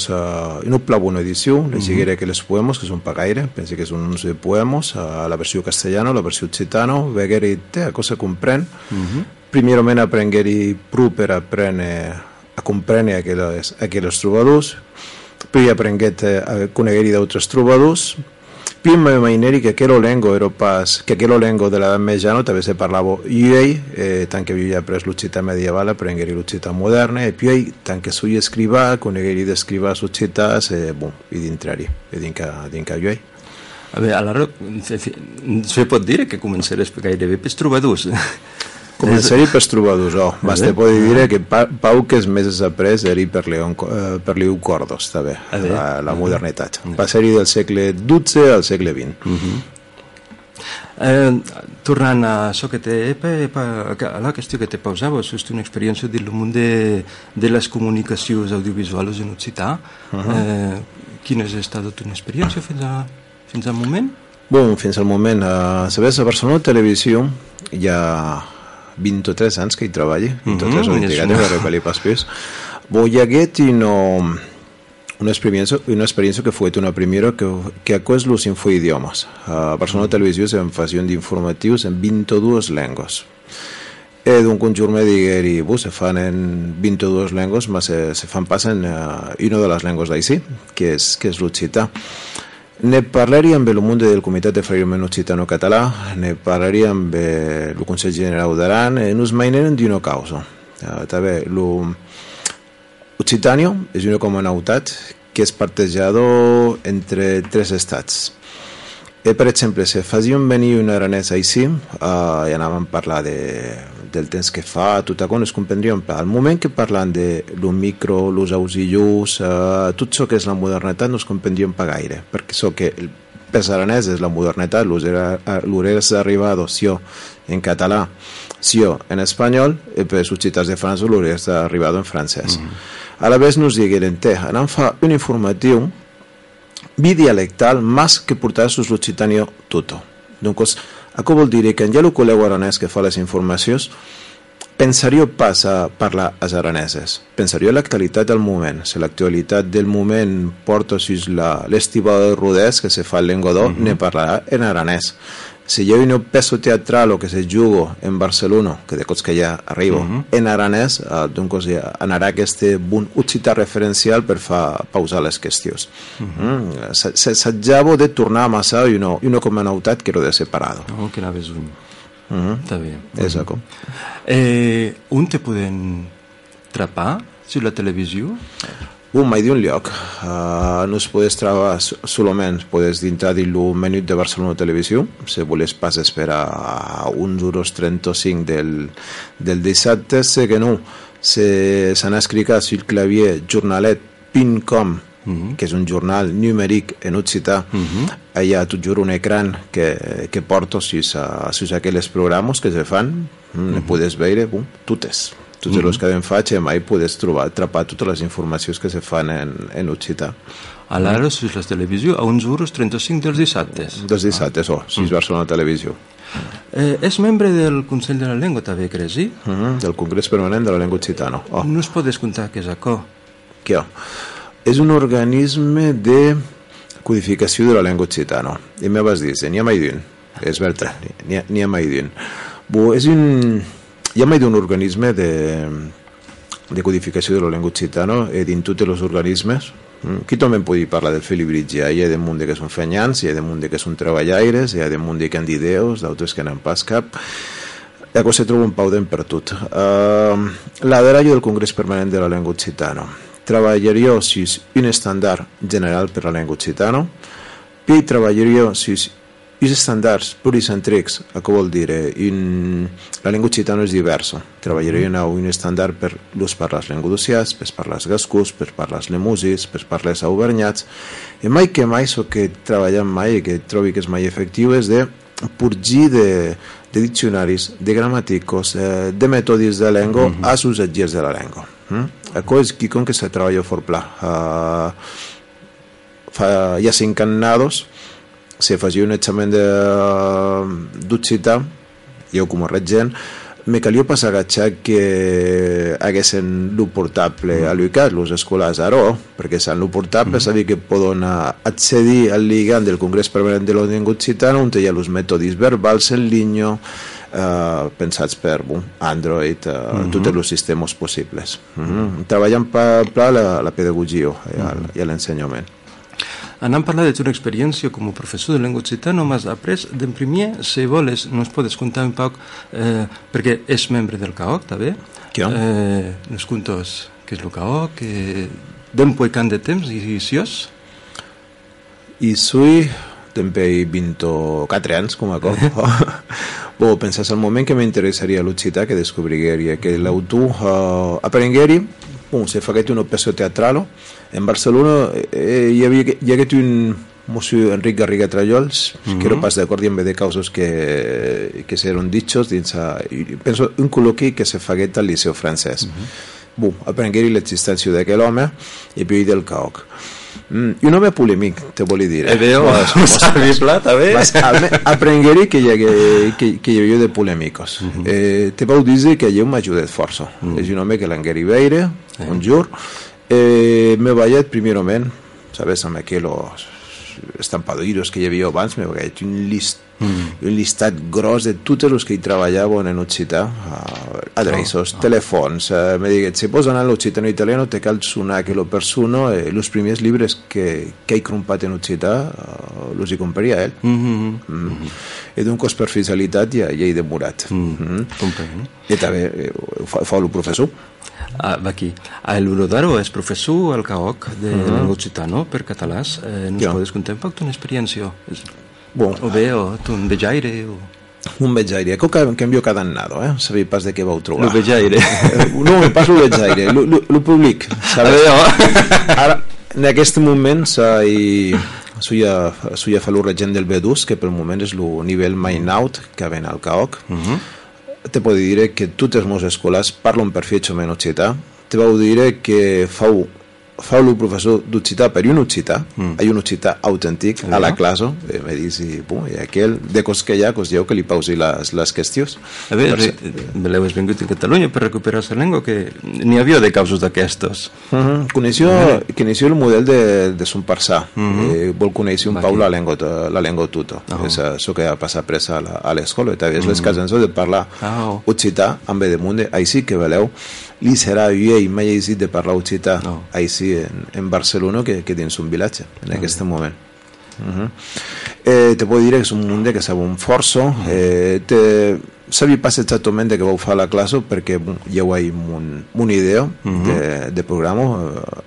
no plau una edició, les uh -huh. que les poemes, que són pagaire, penso que són uns poemes, a la versió castellana, la versió occitano, vegueri té, a cosa comprèn. Uh -huh. Primerament aprengueri pru per aprendre a comprendre aquelles, aquelles trobadors, poi aprenguet a coneguer d'altres trobadors, poi m'immagineri que aquell lengo era pas, que aquell lengo de l'edat mitjana també se parlava iei, eh, tant que havia après l'occità medieval, aprengueri l'occità moderna, e poi tant que sui escrivà, conegueri d'escrivà l'occità, eh, bon, i d'intrari, e dinca, dinca iei. A veure, allora, se pot dire que començaràs gairebé per trobadors. Començaré per trobadors, oh. Basta poder dir que pa, Pau que és més après eri per León, eh, per Liu Cordos, també, la, la modernitat. Passar-hi del segle XII al segle XX. Uh -huh. Eh, tornant a això que té a la qüestió que te pausava és una experiència dins el món de, de les comunicacions audiovisuals en occità uh -huh. eh, quina és estat teva experiència fins, a, fins al moment? Bon, fins al moment a saber, a Barcelona Televisió hi ha 23 anys que hi treballi, 23 mm -hmm, o 20 anys, per repel·lir pas pis. Haguet no, una experiència, una experiència que fue una primera que, que acós los infoidiomes. A Barcelona mm. Televisió se'n facion d'informatius en 22 llengües. E d'un conjunt me digueri, bu, se fan en 22 llengües, ma se, se fan pas en uh, una de les llengües d'aicí, que és, que és l'occità. Ne parlaríem amb el Munde del Comitat de Freirament Occitano Català, ne parlaríem amb el Consell General d'Aran, e nos maineren d'una causa. Uh, també, lo Occitanio és una comunitat que és partejado entre tres estats. E, per exemple, si fazíem venir un aranès així, uh, i anàvem a parlar de del temps que fa, tot això es comprendríem. Al moment que parlant de lo micro, los auxilius, eh, tot això que és la modernitat no es comprendríem pa gaire, perquè això que el aranès és la modernitat, l'hores d'arribada, sió en català, sió en espanyol, i per suscitats de França l'hores d'arribada en francès. Mm -hmm. A la vegada nos digueren, té, anem a fer un informatiu bidialectal més que portar sus l'occitània tutto. Donc, Això vol dir que en ja el col·legu aranès que fa les informacions pensaria pas a parlar als araneses, pensaria l'actualitat del moment. Si l'actualitat del moment porta sis l'estiva de Rodès que se fa en Lengodó, uh -huh. ne parlarà en aranès si hi ha una peça teatral o que se juga en Barcelona, que de cops que ja arriba, uh -huh. en aranès, eh, doncs ja anarà aquest bon occità referencial per fa pausar les qüestions. Uh -huh. mm, S'atjava de tornar a massa i una, i una comunitat que era de separada. Oh, que anaves un. Uh -huh. Està bé. Exacte. Uh -huh. eh, on te poden trapar? Sur la televisió? Un mai d'un lloc. Uh, no es podes trobar solament, podes dintre del menú de Barcelona Televisió, si voles pas esperar uns euros 35 del, del dissabte, sé que no. Se s'han escrit el clavier jornalet.com Mm -hmm. que és un jornal numèric en occità, mm -hmm. allà tot juro un ecran que, que porto sis, a, sis aquells programes que se fan, mm -hmm. podes veure, bum, totes tots mm -hmm. els que en faig i mai podes trobar, atrapar totes les informacions que se fan en, en occità. A l'ara, si la televisió, a uns euros 35 dels dissabtes. Dels dissabtes, oh, si mm. Barcelona Televisió. Eh, és membre del Consell de la Llengua, també, creus, sí? Mm -hmm, del Congrés Permanent de la Llengua Occitana. Oh. No es podes contar què és això? Què? És un organisme de codificació de la llengua occitana. I me vas dir, n'hi ha mai d'un. És veritat, n'hi ha, ha mai d'un Bo, és un... Hi ha mai d'un organisme de, de codificació de la llengua occitana e din tutti els organismes? Mm, Qui també pugui parlar del Fili Britgia hi ha de que són fenyans, hi ha de que són treballaires hi ha de que han d'ideus d'altres que n'han pas cap. La cosa troba un pau per tot. Uh, la d'arallo del Congrés Permanent de la Llengua Occitana. Treballaria sis un estàndard general per la llengua occitana. I treballaria sis uns estàndards pluricentrics, a què vol dir? In... La llengua occitana és diversa. Treballarien a un estàndard per l'ús per les lenguadociats, per per les gascús, per per les lemusis, per per les auvernyats. I mai que mai, so que treballant mai i que trobi que és mai efectiu és de purgir de, de diccionaris, de gramaticos, eh, de mètodis de llengua mm -hmm. als usatgers de la llengua. Mm? Això és qui com que se treballa fort pla. Uh, fa ja cinc se facia un examen d'occità, jo com a regent, me calia passar agatxar que haguessin lo portable a l'UICAT, los escolars ara, perquè s'han lo portable, mm -hmm. sabia que poden accedir al ligant del Congrés Permanent de la Llengua Occitana, on hi ha els mètodes verbals en línia, eh, pensats per bon, Android, eh, mm -hmm. tots els sistemes possibles. Mm -hmm. Treballant per, per la, la pedagogia i, mm -hmm. Anant parlar de tu experiència com a professor de llengua occitana, m'has après d'en primer, si vols, no es podes contar un poc, eh, perquè és membre del CAOC, també? Què? Eh, nos contos què és el CAOC, eh, d'en poicant de temps i sios? I soy també 24 anys com a cop. Bo, pensas al moment que m'interessaria l'occità que descobrigueria que l'autor uh, aprengueri bon, se faguet una peça teatralo en Barcelona eh, hi havia hi hagué un monsieur Enric Garriga Trallols mm -hmm. que no pas d'acord en de causos que, que seran dichos dins a, penso un col·loqui que se faguet al Liceu francès mm -hmm. bon, aprengueri l'existència d'aquell home i puis del CAOC Mm, I un home polèmic, te volia dir. Eh, veo, servible, també. Aprengueri que hi, hagué, que, que hi havia de polèmicos. Uh -huh. eh, te vau dir que ell m'ha ajudat força. Uh -huh. És un home que l'engueri veire, uh -huh. un jur. Eh, me vaig primerament, sabes, amb aquells estampadoiros que hi havia abans, me vaig un list mm. un llistat gros de tots els que hi treballaven en occità uh, adreços, oh, oh. telèfons uh, me diguet, si pots anar a l'occitano italiano te cal sonar que lo persona eh, els primers llibres que, que he crompat en occità uh, los hi compraria ell mm -hmm. mm. -hmm. i d'un cos per fiscalitat ja, ja he demorat mm. mm. i també eh, fa, fa el professor Ah, va aquí. El Brodaro és professor al CAOC de uh -huh. l'Occitano per catalàs. Eh, ja. podes contar un poc d'una experiència? Bon. O bé, o tu un vejaire, o... Un vejaire, que canvio cada annado, eh? Sabia pas de què vau trobar. El vejaire. no, pas el vejaire, el públic. Sabeu? Ara, en aquest moment, s'hi suya, suya fa regent del B2, que pel moment és el nivell main out que ven al CAOC. Uh -huh te puc dir que tots els meus escolars parlen perfectament occità. Te vau dir que fau fa el professor d'occità per un occità, mm. hi ha un occità autèntic a la classe, eh, me dius, i, bom, i aquell, de cos que hi ha, cos que li pausi les, les qüestions. A veure, veleu és vingut a Catalunya per recuperar la llengua, que n'hi havia de causos d'aquestos. Uh -huh. Coneixo, uh -huh. el model de, de son parsà, uh -huh. eh, vol conèixer un pau la llengua, la llengua tuta, uh -huh. és això que ha passat pressa a l'escola, i també és uh -huh. les cases de parlar uh -huh. occità, amb de munt, ahí sí que veleu, li serà vier i mai he de parlar occità no. així en, en Barcelona que, que dins un vilatge en no, aquest moment uh -huh. eh, te puc dir que és un munt que sabem força uh -huh. eh, te, sabia pas exactament de què vau fer la classe perquè ja ho hi un, una idea uh -huh. de, de programa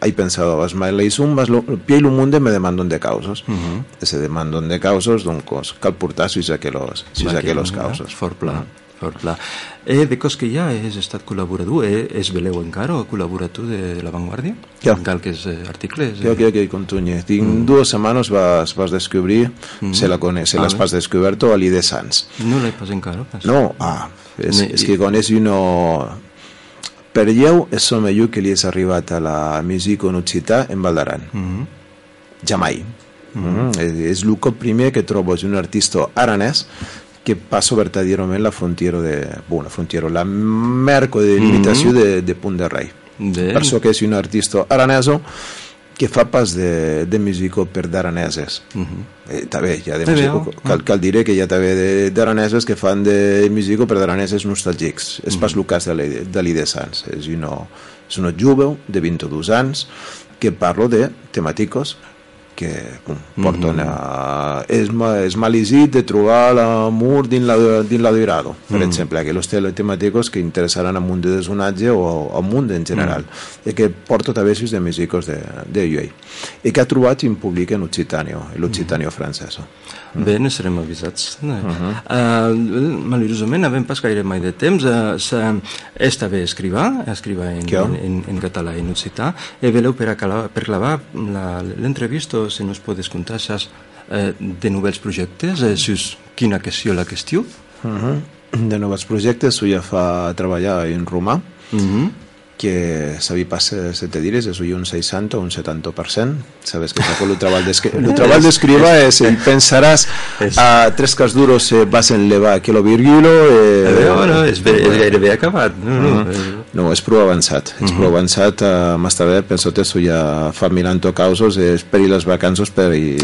eh, he pensat vas mai la isum vas lo, pie i un munt me demandan de causes uh -huh. se demandan de causes doncs cal portar sis a aquells sis a aquells causes fort pla uh -huh. Fort clar. Eh, de cos que ja has estat col·laborador, eh? és veleu encara o col·labora tu de La Vanguardia? Ja. En qualques eh, articles? Eh? Ja, ja, ja, contunye. Tinc mm. dues setmanes vas, vas descobrir, mm. se la coneix, se ah, les pas descobert a l'I de Sants. No l'he pas encara. Pas. No, ah, és, ne, és que coneix uno... Per lleu és el millor que li és arribat a la música en occità en Valdaran. Mm -hmm. Jamai. Mm -hmm. és, és el cop primer que trobes un artista aranès que passa verdaderament la frontiera de... Bueno, la frontiera, la merco de limitació mm -hmm. de, de Punt de Rei. De... Per això que és un artista araneso que fa pas de, de músico per d'araneses. Uh -huh. eh, també, hi ha de músico, cal, cal dir que hi ha també de- d'araneses que fan de músico per d'araneses nostàlgics. És pas el cas de l'I- de l'Ide Sans. És una, és una jove de 22 anys que parlo de temàticos que bum, porten a... És, ma- és malisit de trobar l'amor dins la, dins la durado, per Mm. exemple, aquells te- temàticos que interessaran al munt de desonatge o al munt en general, i que porto també de músicos de, de UA, i que ha trobat in públic en Occitanio, l'Occitanio francès. Bé, ne serem avisats. Uh -huh. uh, maliciosament, havent pas gaire mai de temps, uh, sa, és també escrivà, escrivà en, en, en, en català i en occità, e veleu per, acala, per clavar la- l'entrevista, si nos podes contar, saps, eh, de novells projectes, eh, si us, quina qüestió la qüestió? Uh -huh. De nous projectes, ho ja fa treballar en romà, Uh -huh. Que sabi pas eh, se te dires, és un 60 o un 70%. Sabes que saco el treball d'escriba. El treball d'escriba és, i pensaràs, a tres cas duros se vas enlevar que lo virgulo... Eh, Eh, bueno, és, bé, és gairebé acabat. No, no, Uh -huh. no, és prou avançat. És prou avançat. Uh, més tarda penso que ja fa miranto causos, és per i les vacances per i,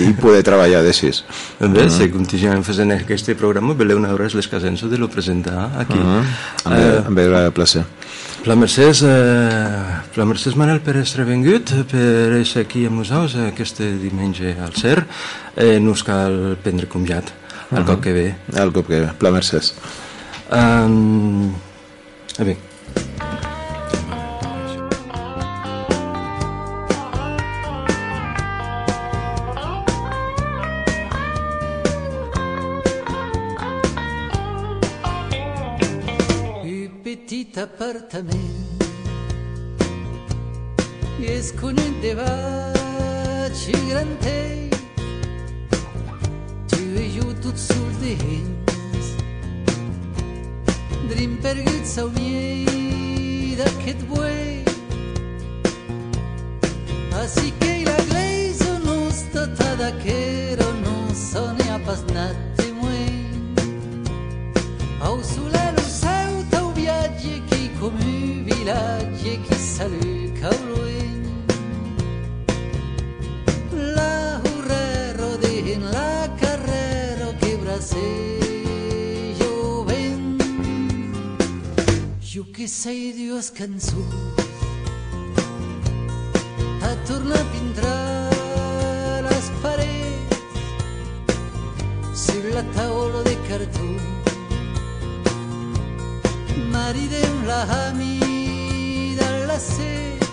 i poder treballar d'així. Bé, si continuem fent aquest programa, veleu una hora les casenso de lo presentar aquí. Uh -huh. Amb, Eh, amb el placer. La Mercès, eh, la Mercès Manel per estar vengut, per estar aquí amb nosaltres aquest diumenge al CER. Eh, no us cal prendre comiat el cop que ve. El cop que ve, la Mercès. Um, a bé, petit appartament i és con un debat gigantell tu i jo tot sol dins drim perguts au miei d'aquest buei Així vilatge qui saluda al lluny. La hurrero de la carrera que bracejo ven. Jo que sei Dios cançó a tornar a pintar les parets sur la taula de cartó maridem la hamida la set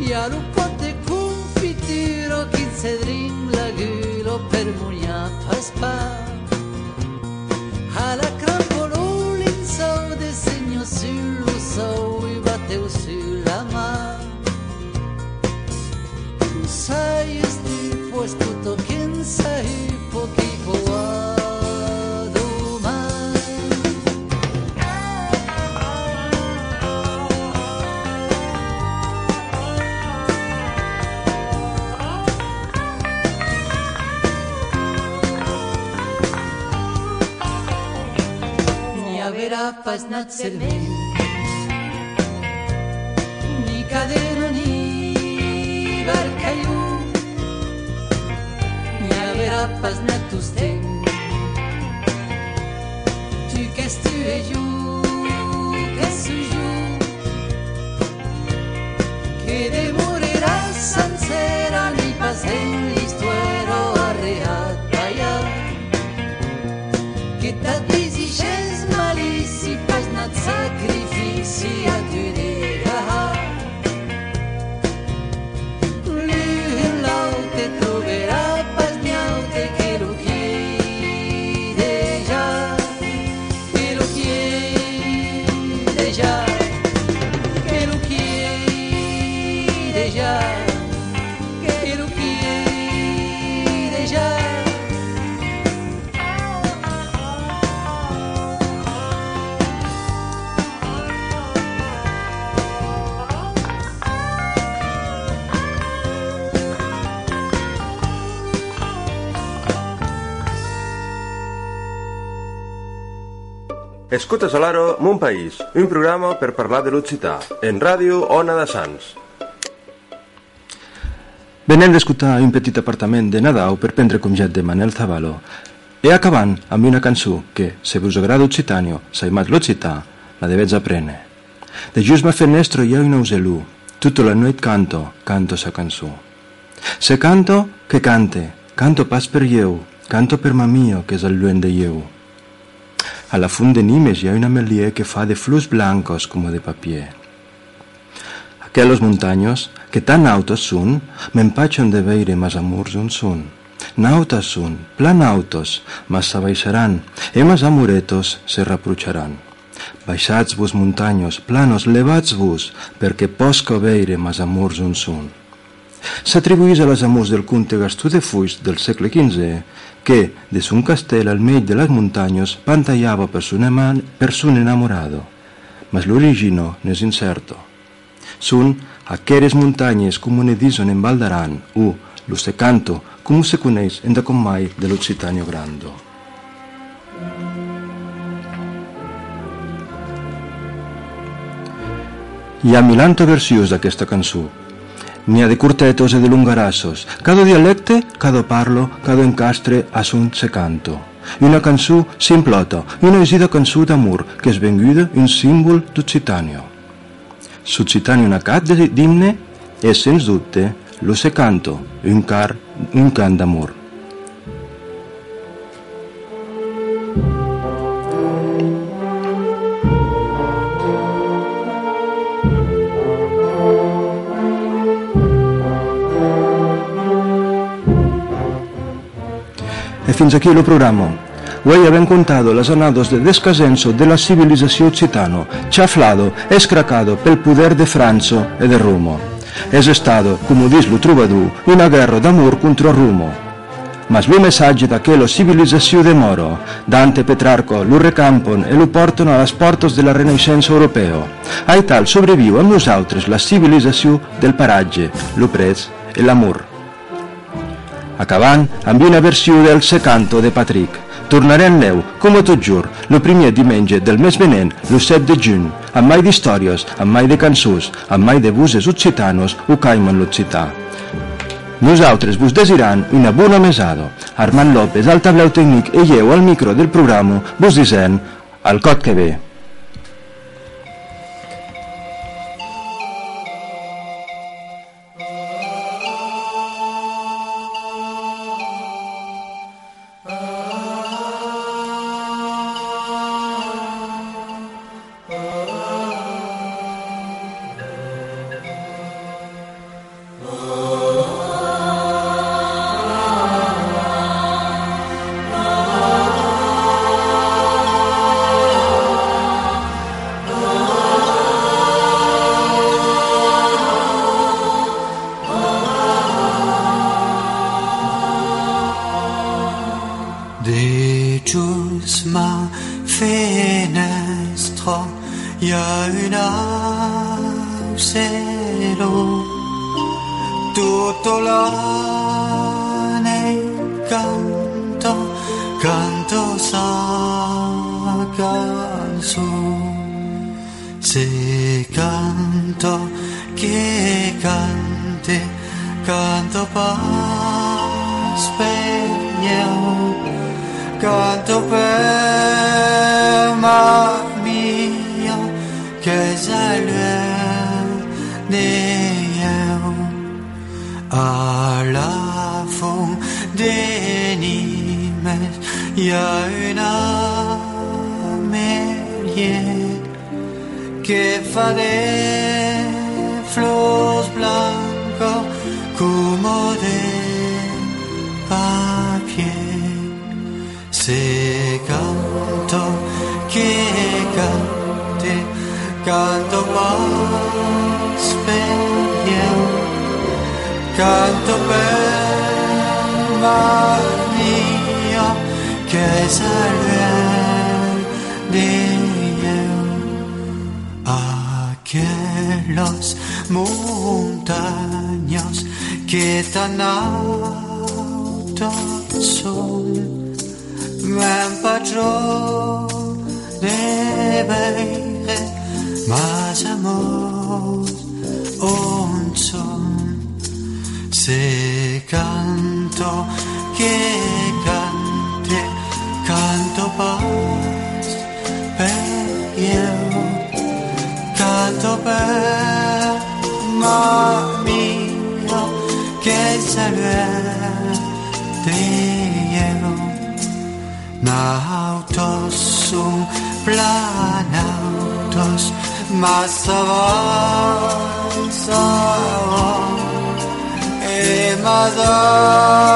i a un pot de confitura quin cedrim la gulo per munyar pas pa a la crampoló l'insou de senyor sur lo sou i bateu sur la mà Sabes tu pues puto quien sabe познаться в мире. Escoltes a l'Aro, Mon País, un programa per parlar de l'occità, en ràdio Ona de Sants. Venem d'escoltar un petit apartament de Nadau per prendre conget de Manel Zaballo. E acabant amb una cançó que, se vos agrada Occitanio, saimat l'Occità, la devets aprene. De just ma fenestro ha un auselú, tutta la noit canto, canto sa cançó. Se canto, que cante, canto pas per ieu, canto per ma mio, que és el lluent de ieu. A la fund de Nimes hi ha una melier que fa de flus blancos como de papier. Aquellos montaños, que tan altos son, m'empatxen de veire mas amors on són. Nautas són, plan autos, mas s'abaixaran, e mas amoretos se reprocharan. Baixats vos muntanyos, planos, levats vos, perquè posca veire mas amors on són. S'atribuís a les amors del conte Gastó de Fuix del segle XV que, de un castell al mig de les muntanyes, pantallava per son, eman, per son enamorado. Mas l'origino n'és incerto. Són aqueres muntanyes com ne dison en Val d'Aran, u, lo se canto, com se coneix en de com mai de l'Occitanio Grando. Hi ha milanto versions d'aquesta cançó. N'hi ha de curtetos e de lungarassos. Cada dialecte, cada parlo, cada encastre a son se canto. I una cançó simplota, una esida cançó d'amor, que és venguda un símbol d'Occitanio. S'Occitanio nacat d'himne és, sens dubte, lo se canto, un, car, un cant d'amor. Fins aquí el programa. Hoy habían contado las anados de descasenso de la civilización occitano, chaflado, escracado pel poder de Franzo e de Rumo. Es estado, como dice lo trovador, una guerra d'amor contra Rumo. Mas lo messaggio d'aquella civilizzazione de Moro, Dante e Petrarco lo recampon e lo portano a las portes de la Renaixença europeo. Ai tal sobreviu amb nosaltres la civilització del paratge, lo prez e l'amor. Acabant amb una versió del Secanto de Patrick. Tornarem neu, com a tot jur, el primer diumenge del mes venent, el 7 de juny, amb mai d'històries, amb mai de cançons, amb mai de buses occitanos o caiman l'occità. Nosaltres vos desirant una bona mesada. Armand López, al tableu tècnic, i lleu al micro del programa, vos dissent, al cot que ve. Canto pas spegno canto per ma mia che salve io alla fond des Nimes y a una melier que fa de flors blancos como de papier se canto que cante canto más pequeño canto per mio que salve de aquellos montaños que tan altos son gran patrón de veire más amor un son se canto che cante, canto pas per io, canto per ma mio zalateją. Na autos un plan autos más avanzado. E madame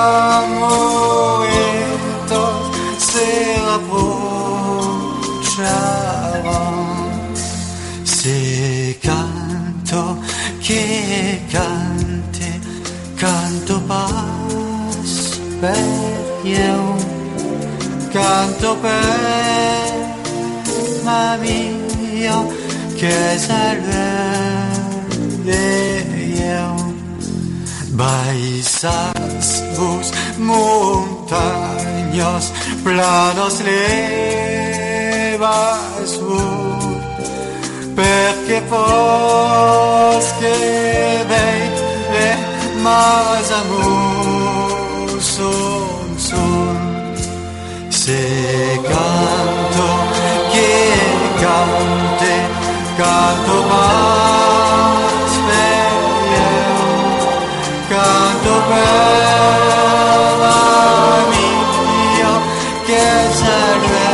per canto per mia che salve io. Baixas vos montañas, planos levas vos, perché pos che vede mas amor se canto che cante canto mas per canto per la mia che serve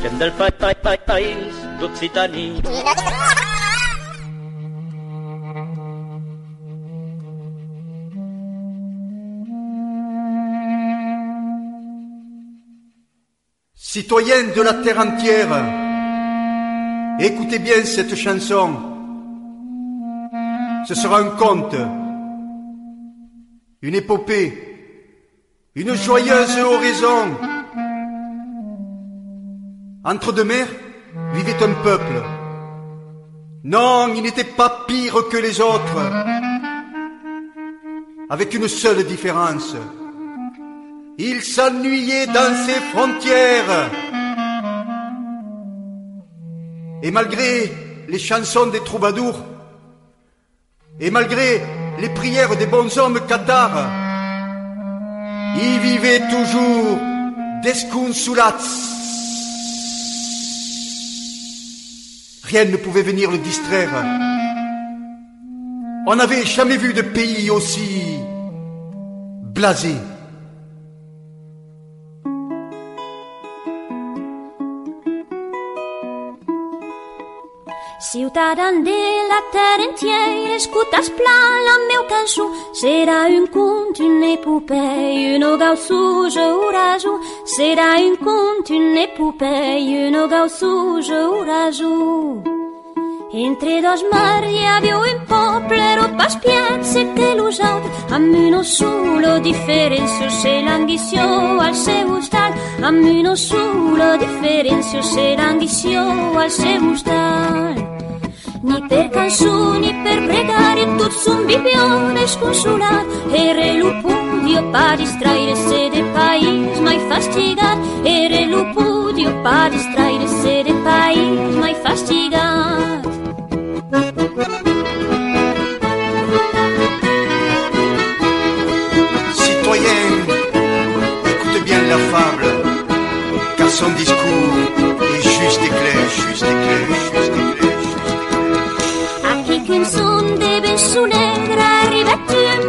Gent del pa pa pa país d'Occitània. Citoyens de la terre entière, écoutez bien cette chanson. Ce sera un conte, une épopée, une joyeuse oraison. Entre deux mers vivait un peuple. Non, il n'était pas pire que les autres. Avec une seule différence. Il s'ennuyait dans ses frontières. Et malgré les chansons des troubadours, et malgré les prières des bons hommes cathares, il vivait toujours desconsolats. Rien ne pouvait venir le distraire. On n'avait jamais vu de pays aussi blasé. Ciutadans de la terra entière, escutas plan la meu cançó. Serà un conte, une épopée, une gaussouge orajo. Serà un conte, une épopée, une gaussouge orajo. Entre dos mars hi havia un poble, piazze que los altres, amb una sola diferència, se l'ambició al seu estat, amb una sola diferència, se l'ambició al seu estat. Ni per cançó ni per pregare, tots som viviones consolat, era lo pudio pa distraire-se de país mai fastigat, era lo pudio pa distraire-se de país mai fastigat. Citoyens, écoutez bien la fable, car son discours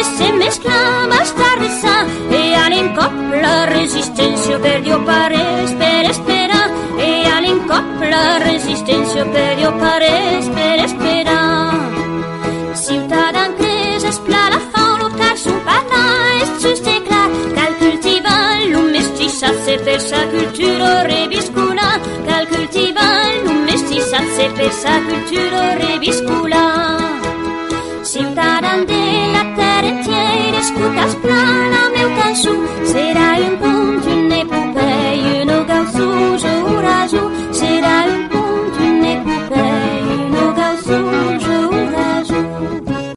de se mescla bastarda e all'incop la resistenza per Dio pares per esperar e all'incop la resistenza per Dio pares per esperar Ciutadans cres espla la fauna car son parla és just e clar. Cal cultivar lo mestissatge per sa cultura reviscuna cal cultivar lo mestissatge per sa cultura reviscula. escutas plan a meu cançó será impossible